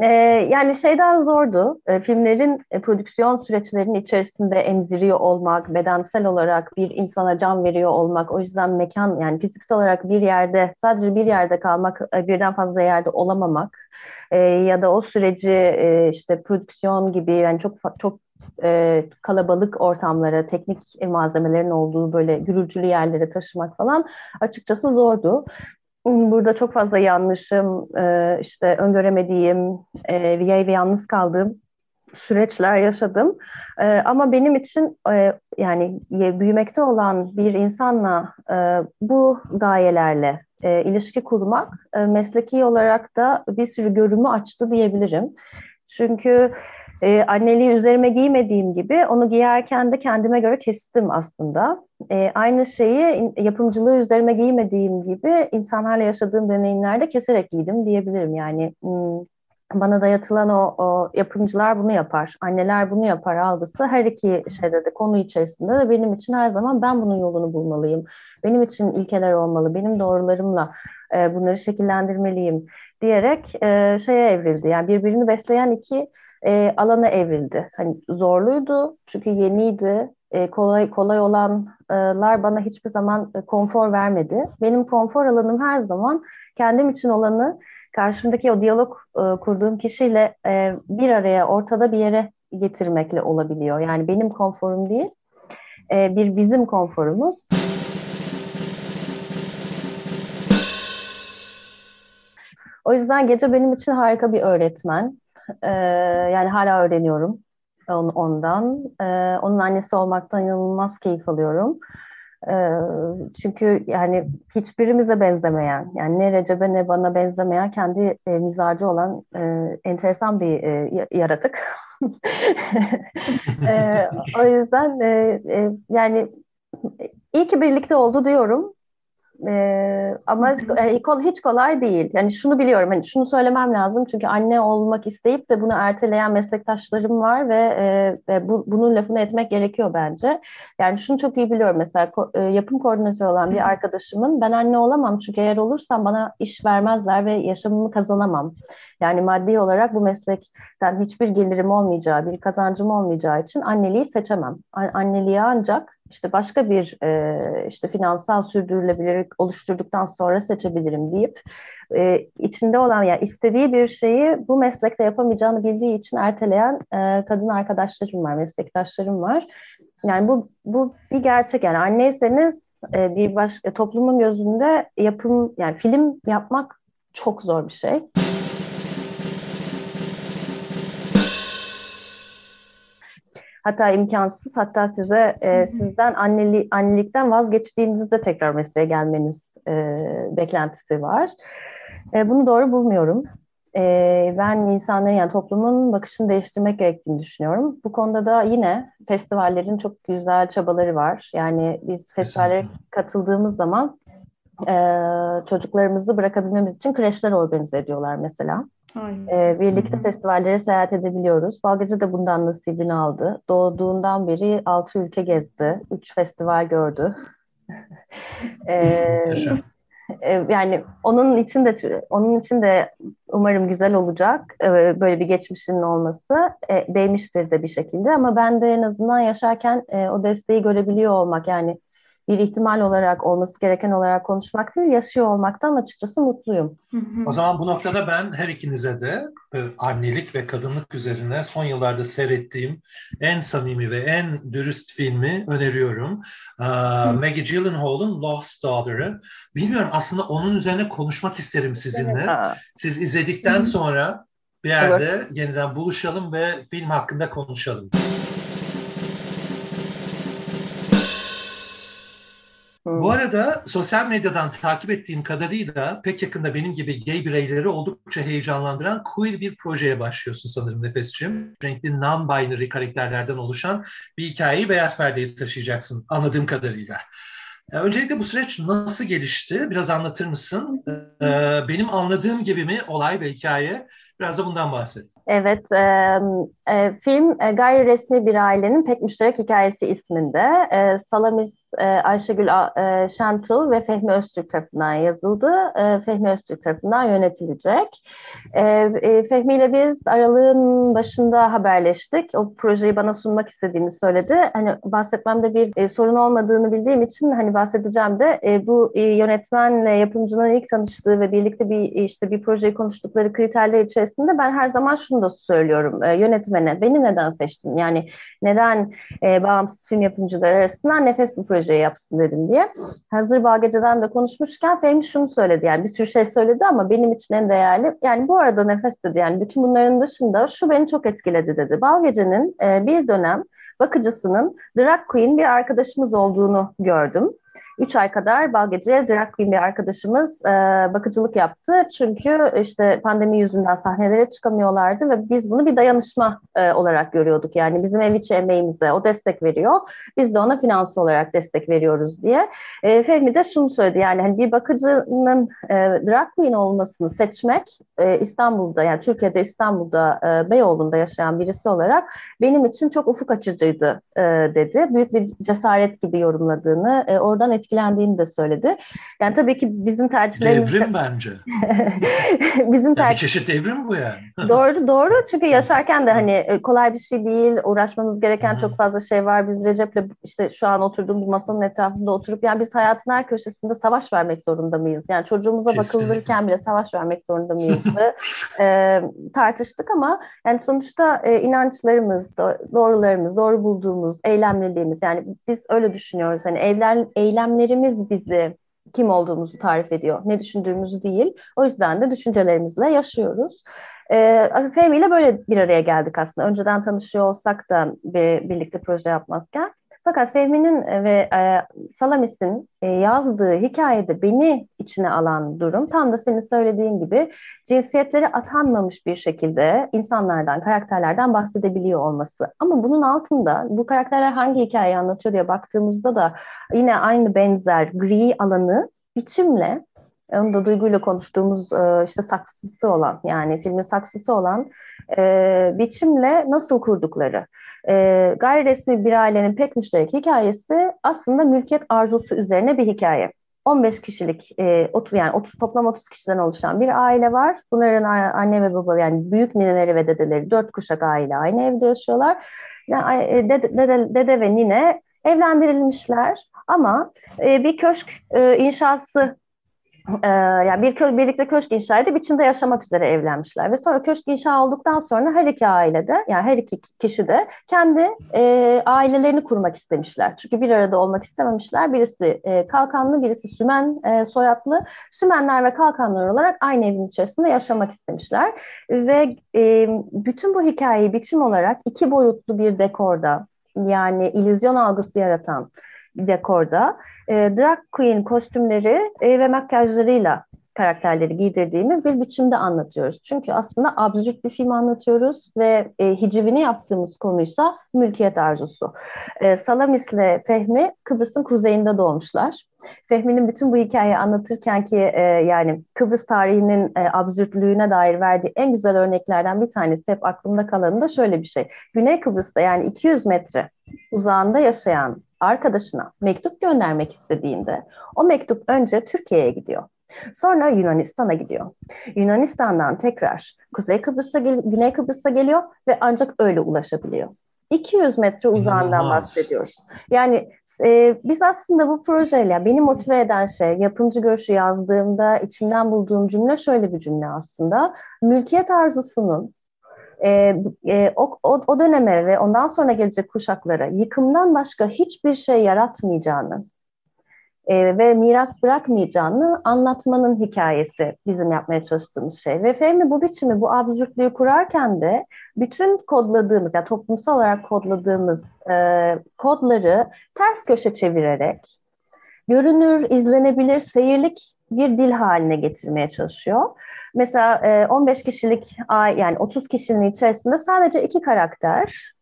Ee, yani şeyden zordu. E, filmlerin e, prodüksiyon süreçlerinin içerisinde emziriyor olmak, bedensel olarak bir insana can veriyor olmak, o yüzden mekan yani fiziksel olarak bir yerde sadece bir yerde kalmak, e, birden fazla yerde olamamak e, ya da o süreci e, işte prodüksiyon gibi yani çok çok e, kalabalık ortamlara, teknik malzemelerin olduğu böyle gürültülü yerlere taşımak falan açıkçası zordu. Burada çok fazla yanlışım, e, işte öngöremediğim e, ve yalnız kaldığım süreçler yaşadım. E, ama benim için e, yani büyümekte olan bir insanla e, bu gayelerle e, ilişki kurmak e, mesleki olarak da bir sürü görümü açtı diyebilirim. Çünkü e, anneliği üzerime giymediğim gibi onu giyerken de kendime göre kestim aslında. E, aynı şeyi yapımcılığı üzerime giymediğim gibi insanlarla yaşadığım deneyimlerde keserek giydim diyebilirim. Yani bana dayatılan o, o yapımcılar bunu yapar, anneler bunu yapar algısı her iki şeyde de konu içerisinde de benim için her zaman ben bunun yolunu bulmalıyım. Benim için ilkeler olmalı, benim doğrularımla e, bunları şekillendirmeliyim diyerek e, şeye evrildi. Yani birbirini besleyen iki e, alana evrildi. Hani zorluydu çünkü yeniydi. E, kolay kolay olanlar bana hiçbir zaman e, konfor vermedi. Benim konfor alanım her zaman kendim için olanı karşımdaki o diyalog e, kurduğum kişiyle e, bir araya ortada bir yere getirmekle olabiliyor. Yani benim konforum değil, e, bir bizim konforumuz. O yüzden gece benim için harika bir öğretmen. E, yani hala öğreniyorum ondan. E, onun annesi olmaktan inanılmaz keyif alıyorum. E, çünkü yani hiçbirimize benzemeyen, yani ne Recep'e ne bana benzemeyen kendi e, mizacı olan e, enteresan bir e, yaratık. e, o yüzden e, e, yani iyi ki birlikte oldu diyorum. Ee, ama e, hiç kolay değil. Yani şunu biliyorum, hani şunu söylemem lazım çünkü anne olmak isteyip de bunu erteleyen meslektaşlarım var ve, e, ve bu, bunun lafını etmek gerekiyor bence. Yani şunu çok iyi biliyorum mesela ko, e, yapım koordinatörü olan bir arkadaşımın ben anne olamam çünkü eğer olursam bana iş vermezler ve yaşamımı kazanamam. Yani maddi olarak bu meslekten hiçbir gelirim olmayacağı, bir kazancım olmayacağı için anneliği seçemem. Anneliği ancak işte başka bir e, işte finansal sürdürülebilirlik oluşturduktan sonra seçebilirim deyip e, içinde olan yani istediği bir şeyi bu meslekte yapamayacağını bildiği için erteleyen e, kadın arkadaşlarım var, meslektaşlarım var. Yani bu bu bir gerçek yani anneyseniz e, bir başka toplumun gözünde yapım yani film yapmak çok zor bir şey. Hatta imkansız, hatta size e, sizden anneli, annelikten vazgeçtiğinizde tekrar mesleğe gelmeniz e, beklentisi var. E, bunu doğru bulmuyorum. E, ben insanların yani toplumun bakışını değiştirmek gerektiğini düşünüyorum. Bu konuda da yine festivallerin çok güzel çabaları var. Yani biz festivallere katıldığımız zaman e, çocuklarımızı bırakabilmemiz için kreşler organize ediyorlar mesela. E, birlikte festivallere seyahat edebiliyoruz. Balgacı da bundan nasibini aldı. Doğduğundan beri altı ülke gezdi. Üç festival gördü. e, yani onun için de onun için de umarım güzel olacak e, böyle bir geçmişinin olması e, değmiştir de bir şekilde ama ben de en azından yaşarken e, o desteği görebiliyor olmak yani bir ihtimal olarak olması gereken olarak konuşmak değil, yaşıyor olmaktan açıkçası mutluyum. O zaman bu noktada ben her ikinize de e, annelik ve kadınlık üzerine son yıllarda seyrettiğim en samimi ve en dürüst filmi öneriyorum. Maggie Gyllenhaal'ın Lost Daughter'ı. Bilmiyorum aslında onun üzerine konuşmak isterim sizinle. Siz izledikten sonra bir yerde yeniden buluşalım ve film hakkında konuşalım. Bu arada sosyal medyadan takip ettiğim kadarıyla pek yakında benim gibi gay bireyleri oldukça heyecanlandıran queer bir projeye başlıyorsun sanırım Nefes'ciğim. Renkli non-binary karakterlerden oluşan bir hikayeyi beyaz perdeye taşıyacaksın anladığım kadarıyla. Ee, öncelikle bu süreç nasıl gelişti? Biraz anlatır mısın? Ee, benim anladığım gibi mi olay ve hikaye? Biraz da bundan bahset. Evet, e, e, film e, gayri resmi bir ailenin pek müşterek hikayesi isminde. E, Salamis e, Ayşegül e, ve Fehmi Öztürk tarafından yazıldı. E, Fehmi Öztürk tarafından yönetilecek. E, Fehmi ile biz aralığın başında haberleştik. O projeyi bana sunmak istediğini söyledi. Hani bahsetmemde bir sorun olmadığını bildiğim için hani bahsedeceğim de bu e, yönetmenle yapımcının ilk tanıştığı ve birlikte bir işte bir projeyi konuştukları kriterler içerisinde ben her zaman şunu da söylüyorum e, yönetmene. Beni neden seçtin? Yani neden bağımsız film yapımcıları arasından nefes bu proje projeyi yapsın dedim diye. Hazır Bağgece'den de konuşmuşken Fehmi şunu söyledi yani bir sürü şey söyledi ama benim için en değerli yani bu arada nefes dedi yani bütün bunların dışında şu beni çok etkiledi dedi. Balgece'nin e, bir dönem bakıcısının drag queen bir arkadaşımız olduğunu gördüm. Üç ay kadar Balgece'ye drag queen bir arkadaşımız e, bakıcılık yaptı. Çünkü işte pandemi yüzünden sahnelere çıkamıyorlardı ve biz bunu bir dayanışma e, olarak görüyorduk. Yani bizim ev içi emeğimize o destek veriyor. Biz de ona finansal olarak destek veriyoruz diye. E, Fehmi de şunu söyledi yani hani bir bakıcının e, drag queen olmasını seçmek e, İstanbul'da yani Türkiye'de İstanbul'da e, Beyoğlu'nda yaşayan birisi olarak benim için çok ufuk açıcıydı e, dedi. Büyük bir cesaret gibi yorumladığını, e, oradan etkilendiğini de söyledi. Yani tabii ki bizim tercihlerimiz... Devrim bence. bizim ter... bir çeşit devrim bu yani. doğru, doğru. Çünkü yaşarken de hani kolay bir şey değil, uğraşmamız gereken çok fazla şey var. Biz Recep'le işte şu an oturduğumuz masanın etrafında oturup yani biz hayatın her köşesinde savaş vermek zorunda mıyız? Yani çocuğumuza Kesinlikle. bakılırken bile savaş vermek zorunda mıyız? e, tartıştık ama yani sonuçta e, inançlarımız, doğrularımız, doğru bulduğumuz, eylemliliğimiz yani biz öyle düşünüyoruz. Hani eylem, eylemlerimiz bizi kim olduğumuzu tarif ediyor. Ne düşündüğümüzü değil. O yüzden de düşüncelerimizle yaşıyoruz. E, Fehmi ile böyle bir araya geldik aslında. Önceden tanışıyor olsak da bir, birlikte proje yapmazken. Fakat Fehmi'nin e, ve e, Salamis'in e, yazdığı hikayede beni içine alan durum tam da senin söylediğin gibi cinsiyetleri atanmamış bir şekilde insanlardan, karakterlerden bahsedebiliyor olması. Ama bunun altında bu karakterler hangi hikayeyi anlatıyor diye baktığımızda da yine aynı benzer gri alanı biçimle onu da duyguyla konuştuğumuz e, işte saksısı olan yani filmin saksısı olan e, biçimle nasıl kurdukları e, gayri resmi bir ailenin pek müşterek hikayesi aslında mülkiyet arzusu üzerine bir hikaye. 15 kişilik, e, 30 yani 30 toplam 30 kişiden oluşan bir aile var. Bunların anne ve baba yani büyük nineleri ve dedeleri dört kuşak aile aynı evde yaşıyorlar. E, dede, dede, dede ve nine evlendirilmişler ama e, bir köşk e, inşası e, yani bir kö birlikte köşk inşa edip içinde yaşamak üzere evlenmişler ve sonra köşk inşa olduktan sonra her iki ailede yani her iki kişi de kendi e, ailelerini kurmak istemişler. Çünkü bir arada olmak istememişler. Birisi e, Kalkanlı, birisi Sümen e, soyadlı. Sümenler ve Kalkanlar olarak aynı evin içerisinde yaşamak istemişler ve e, bütün bu hikayeyi biçim olarak iki boyutlu bir dekorda yani illüzyon algısı yaratan dekorda e, drag queen kostümleri e, ve makyajlarıyla karakterleri giydirdiğimiz bir biçimde anlatıyoruz. Çünkü aslında absürt bir film anlatıyoruz ve e, hicivini yaptığımız konuysa mülkiyet arzusu. E, Salamis ile Fehmi Kıbrıs'ın kuzeyinde doğmuşlar. Fehmi'nin bütün bu hikayeyi anlatırken ki e, yani Kıbrıs tarihinin e, absürtlüğüne dair verdiği en güzel örneklerden bir tanesi hep aklımda kalanı da şöyle bir şey. Güney Kıbrıs'ta yani 200 metre uzağında yaşayan arkadaşına mektup göndermek istediğinde o mektup önce Türkiye'ye gidiyor. Sonra Yunanistan'a gidiyor. Yunanistan'dan tekrar Kuzey Kıbrıs'a, Güney Kıbrıs'a geliyor ve ancak öyle ulaşabiliyor. 200 metre uzağından bahsediyoruz. Yani e, biz aslında bu projeyle beni motive eden şey yapımcı görüşü yazdığımda içimden bulduğum cümle şöyle bir cümle aslında. Mülkiyet arzusunun e, e, o, o, o döneme ve ondan sonra gelecek kuşaklara yıkımdan başka hiçbir şey yaratmayacağını e, ve miras bırakmayacağını anlatmanın hikayesi bizim yapmaya çalıştığımız şey. Ve Fehmi bu biçimi, bu absürtlüğü kurarken de bütün kodladığımız, yani toplumsal olarak kodladığımız e, kodları ters köşe çevirerek görünür, izlenebilir, seyirlik bir dil haline getirmeye çalışıyor. Mesela 15 kişilik yani 30 kişinin içerisinde sadece iki karakter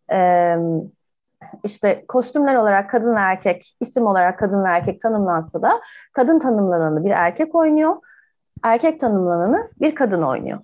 işte kostümler olarak kadın erkek, isim olarak kadın erkek tanımlansa da kadın tanımlananı bir erkek oynuyor, erkek tanımlananı bir kadın oynuyor.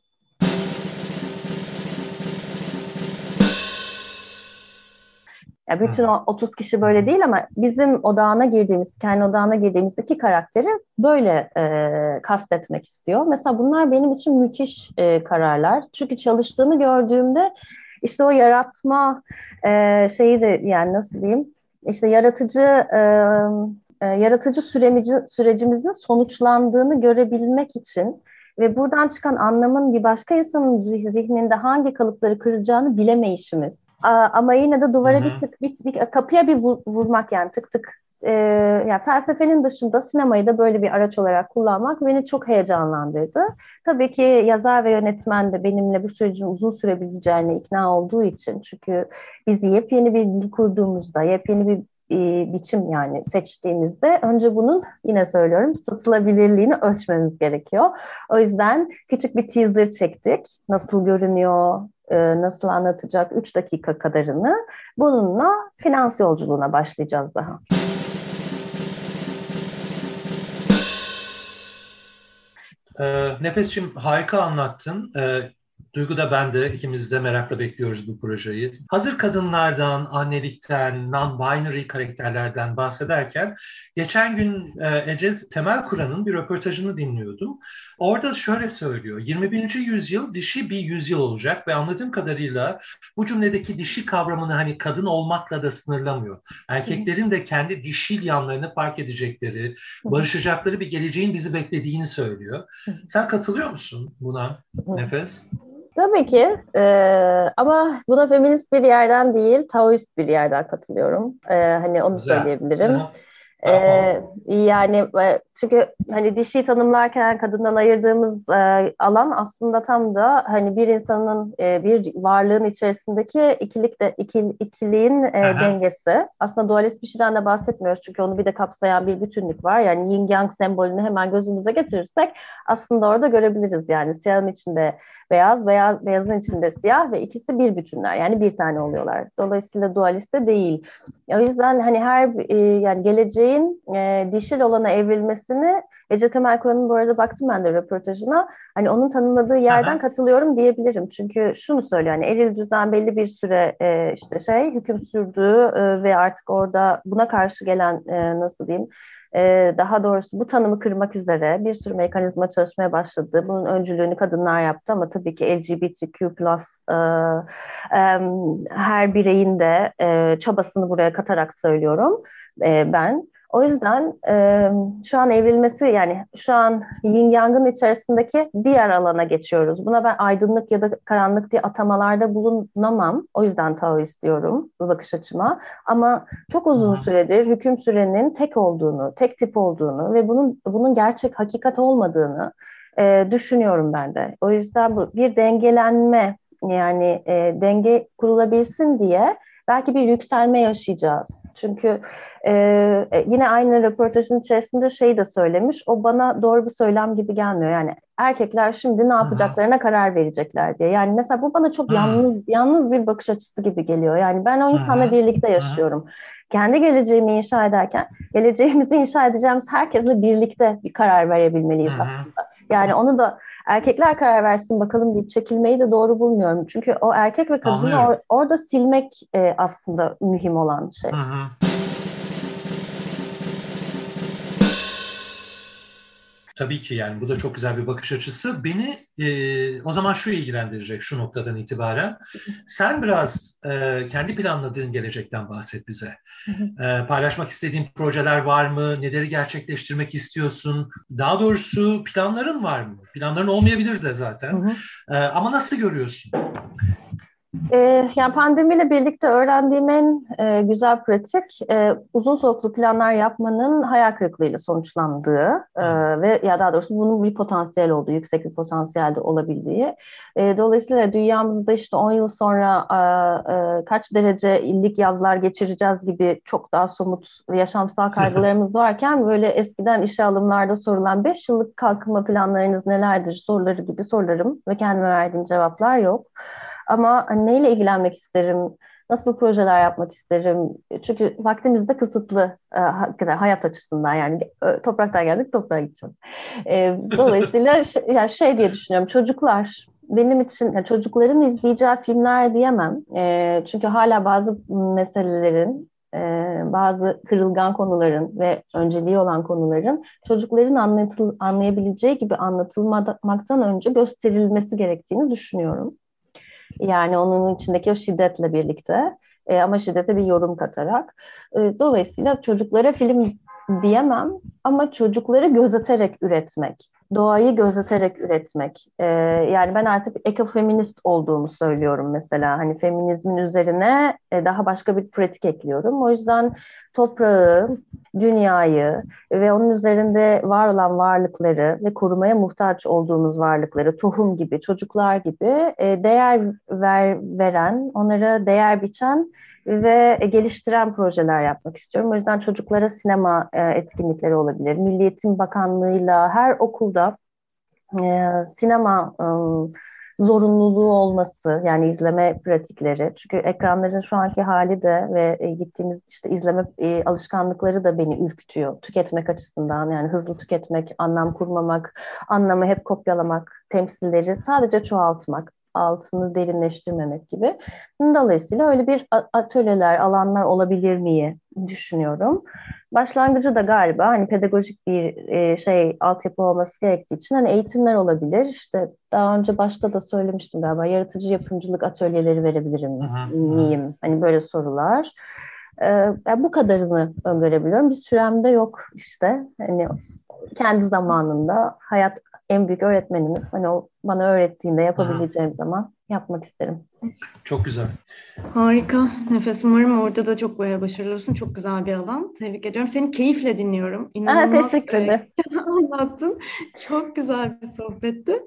Ya bütün o 30 kişi böyle değil ama bizim odağına girdiğimiz, kendi odağına girdiğimiz iki karakteri böyle e, kastetmek istiyor. Mesela bunlar benim için müthiş e, kararlar. Çünkü çalıştığını gördüğümde işte o yaratma e, şeyi de yani nasıl diyeyim işte yaratıcı e, e, yaratıcı süremici, sürecimizin sonuçlandığını görebilmek için ve buradan çıkan anlamın bir başka insanın zihninde hangi kalıpları kıracağını bilemeyişimiz. Ama yine de duvara Hı-hı. bir tık bir, bir kapıya bir vurmak yani tık tık e, yani felsefenin dışında sinemayı da böyle bir araç olarak kullanmak beni çok heyecanlandırdı. Tabii ki yazar ve yönetmen de benimle bu sürecin uzun sürebileceğine ikna olduğu için çünkü biz yepyeni bir dil kurduğumuzda, yepyeni bir bir biçim yani seçtiğinizde önce bunun yine söylüyorum satılabilirliğini ölçmemiz gerekiyor. O yüzden küçük bir teaser çektik. Nasıl görünüyor, e, nasıl anlatacak 3 dakika kadarını. Bununla finans yolculuğuna başlayacağız daha. E, Nefes'cim harika anlattın. E, Duygu da ben de ikimiz de merakla bekliyoruz bu projeyi. Hazır kadınlardan, annelikten, non-binary karakterlerden bahsederken geçen gün e, Ece Temel Kur'an'ın bir röportajını dinliyordum. Orada şöyle söylüyor. 21. yüzyıl dişi bir yüzyıl olacak ve anladığım kadarıyla bu cümledeki dişi kavramını hani kadın olmakla da sınırlamıyor. Erkeklerin de kendi dişil yanlarını fark edecekleri, barışacakları bir geleceğin bizi beklediğini söylüyor. Sen katılıyor musun buna Nefes? Tabii ki e, ama buna feminist bir yerden değil, Taoist bir yerden katılıyorum. E, hani onu Güzel. söyleyebilirim. Hı-hı. Ee, yani çünkü hani dişi tanımlarken kadından ayırdığımız e, alan aslında tam da hani bir insanın e, bir varlığın içerisindeki ikilik de ikil, ikiliğin e, dengesi. Aslında dualist bir şeyden de bahsetmiyoruz çünkü onu bir de kapsayan bir bütünlük var. Yani yin yang sembolünü hemen gözümüze getirirsek aslında orada görebiliriz yani siyahın içinde beyaz, beyaz beyazın içinde siyah ve ikisi bir bütünler. Yani bir tane oluyorlar. Dolayısıyla dualist de değil. O yüzden hani her e, yani geleceğin e, dişil olana evrilmesini Ece Temel Kur'an'ın bu arada baktım ben de röportajına. Hani onun tanımladığı yerden Aha. katılıyorum diyebilirim. Çünkü şunu söylüyor hani eril düzen belli bir süre e, işte şey hüküm sürdüğü e, ve artık orada buna karşı gelen e, nasıl diyeyim e, daha doğrusu bu tanımı kırmak üzere bir sürü mekanizma çalışmaya başladı. Bunun öncülüğünü kadınlar yaptı ama tabii ki LGBTQ plus e, e, her bireyin de e, çabasını buraya katarak söylüyorum e, ben. O yüzden e, şu an evrilmesi yani şu an yin yangın içerisindeki diğer alana geçiyoruz. Buna ben aydınlık ya da karanlık diye atamalarda bulunamam. O yüzden Taoist diyorum bu bakış açıma. Ama çok uzun süredir hüküm sürenin tek olduğunu, tek tip olduğunu ve bunun bunun gerçek hakikat olmadığını e, düşünüyorum ben de. O yüzden bu bir dengelenme yani e, denge kurulabilsin diye belki bir yükselme yaşayacağız. Çünkü e, yine aynı röportajın içerisinde şey de söylemiş. O bana doğru bir söylem gibi gelmiyor. Yani erkekler şimdi ne yapacaklarına Hı-hı. karar verecekler diye. Yani mesela bu bana çok Hı-hı. yalnız yalnız bir bakış açısı gibi geliyor. Yani ben o insanla Hı-hı. birlikte yaşıyorum. Hı-hı. Kendi geleceğimi inşa ederken geleceğimizi inşa edeceğimiz herkesle birlikte bir karar verebilmeliyiz Hı-hı. aslında. Yani onu da erkekler karar versin bakalım deyip çekilmeyi de doğru bulmuyorum. Çünkü o erkek ve kadını or- orada silmek e, aslında mühim olan şey. Hı-hı. Tabii ki yani bu da çok güzel bir bakış açısı. Beni e, o zaman şu ilgilendirecek şu noktadan itibaren. Sen biraz e, kendi planladığın gelecekten bahset bize. E, paylaşmak istediğin projeler var mı? Neleri gerçekleştirmek istiyorsun? Daha doğrusu planların var mı? Planların olmayabilir de zaten. E, ama nasıl görüyorsun? Ee, yani pandemiyle birlikte öğrendiğim en e, güzel pratik e, uzun soluklu planlar yapmanın hayal kırıklığıyla sonuçlandığı e, ve ya daha doğrusu bunun bir potansiyel olduğu, yüksek bir potansiyelde olabildiği. E, dolayısıyla dünyamızda işte 10 yıl sonra e, e, kaç derece illik yazlar geçireceğiz gibi çok daha somut yaşamsal kaygılarımız varken böyle eskiden işe alımlarda sorulan 5 yıllık kalkınma planlarınız nelerdir soruları gibi sorularım ve kendime verdiğim cevaplar yok. Ama hani neyle ilgilenmek isterim, nasıl projeler yapmak isterim? Çünkü vaktimiz de kısıtlı e, hayat açısından yani topraktan geldik toprağa gideceğiz. E, dolayısıyla yani şey diye düşünüyorum çocuklar benim için yani çocukların izleyeceği filmler diyemem. E, çünkü hala bazı meselelerin e, bazı kırılgan konuların ve önceliği olan konuların çocukların anlatıl, anlayabileceği gibi anlatılmaktan önce gösterilmesi gerektiğini düşünüyorum. Yani onun içindeki o şiddetle birlikte e, ama şiddete bir yorum katarak. E, dolayısıyla çocuklara film diyemem ama çocukları gözeterek üretmek, doğayı gözeterek üretmek. Ee, yani ben artık ekofeminist olduğumu söylüyorum mesela. Hani feminizmin üzerine e, daha başka bir pratik ekliyorum. O yüzden toprağı, dünyayı ve onun üzerinde var olan varlıkları ve korumaya muhtaç olduğumuz varlıkları, tohum gibi, çocuklar gibi e, değer ver, veren, onlara değer biçen ve geliştiren projeler yapmak istiyorum. O yüzden çocuklara sinema e, etkinlikleri olabilir. Milli Eğitim Bakanlığı'yla her okulda e, sinema e, zorunluluğu olması yani izleme pratikleri. Çünkü ekranların şu anki hali de ve e, gittiğimiz işte izleme e, alışkanlıkları da beni ürkütüyor tüketmek açısından. Yani hızlı tüketmek, anlam kurmamak, anlamı hep kopyalamak, temsilleri sadece çoğaltmak altını derinleştirmemek gibi. Dolayısıyla öyle bir atölyeler, alanlar olabilir miye düşünüyorum. Başlangıcı da galiba hani pedagojik bir e, şey altyapı olması gerektiği için hani eğitimler olabilir. İşte daha önce başta da söylemiştim galiba yaratıcı yapımcılık atölyeleri verebilirim miyim? Hani böyle sorular. Ee, bu kadarını öngörebiliyorum. Bir süremde yok işte. Hani kendi zamanında hayat en büyük öğretmenimiz. Hani o bana öğrettiğinde yapabileceğim Hı. zaman yapmak isterim. Çok güzel. Harika. Nefes umarım orada da çok başarılı olursun. Çok güzel bir alan. Tebrik ediyorum. Seni keyifle dinliyorum. İnanılmaz Aa, teşekkür ederim. anlattın. Çok güzel bir sohbetti.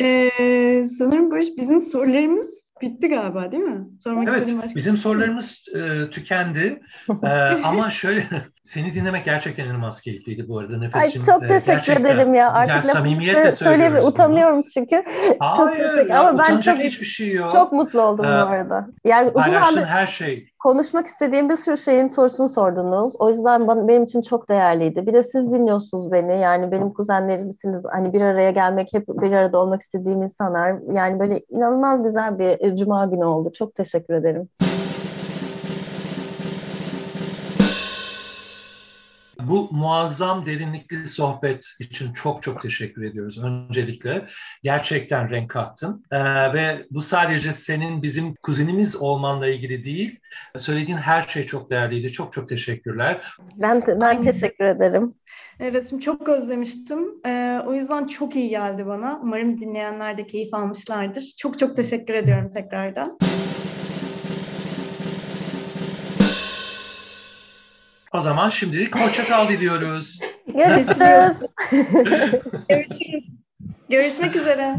Ee, sanırım Barış bizim sorularımız Bitti galiba değil mi? Sormak evet, başka... bizim sorularımız e, tükendi. e, ama şöyle, seni dinlemek gerçekten inanılmaz keyifliydi bu arada. Nefes'cim, Ay çok e, teşekkür e, ederim ya. Artık yani samimiyetle söyleyeyim. Utanıyorum çünkü. Hayır, çok teşekkür Ama ben çok, hiçbir şey yok. Çok mutlu oldum ee, bu arada. Yani uzun zamandır her şey konuşmak istediğim bir sürü şeyin sorusunu sordunuz. O yüzden bana, benim için çok değerliydi. Bir de siz dinliyorsunuz beni. Yani benim kuzenlerimsiniz. Hani bir araya gelmek, hep bir arada olmak istediğim insanlar. Yani böyle inanılmaz güzel bir e, cuma günü oldu. Çok teşekkür ederim. Bu muazzam derinlikli sohbet için çok çok teşekkür ediyoruz öncelikle. Gerçekten renk kattın. Ee, ve bu sadece senin bizim kuzenimiz olmanla ilgili değil. Söylediğin her şey çok değerliydi. Çok çok teşekkürler. Ben ben teşekkür ederim. Evet, şimdi çok özlemiştim. Ee, o yüzden çok iyi geldi bana. Umarım dinleyenler de keyif almışlardır. Çok çok teşekkür ediyorum tekrardan. O zaman şimdilik hoşça kal diliyoruz. Görüşürüz. Görüşürüz. Görüşmek üzere.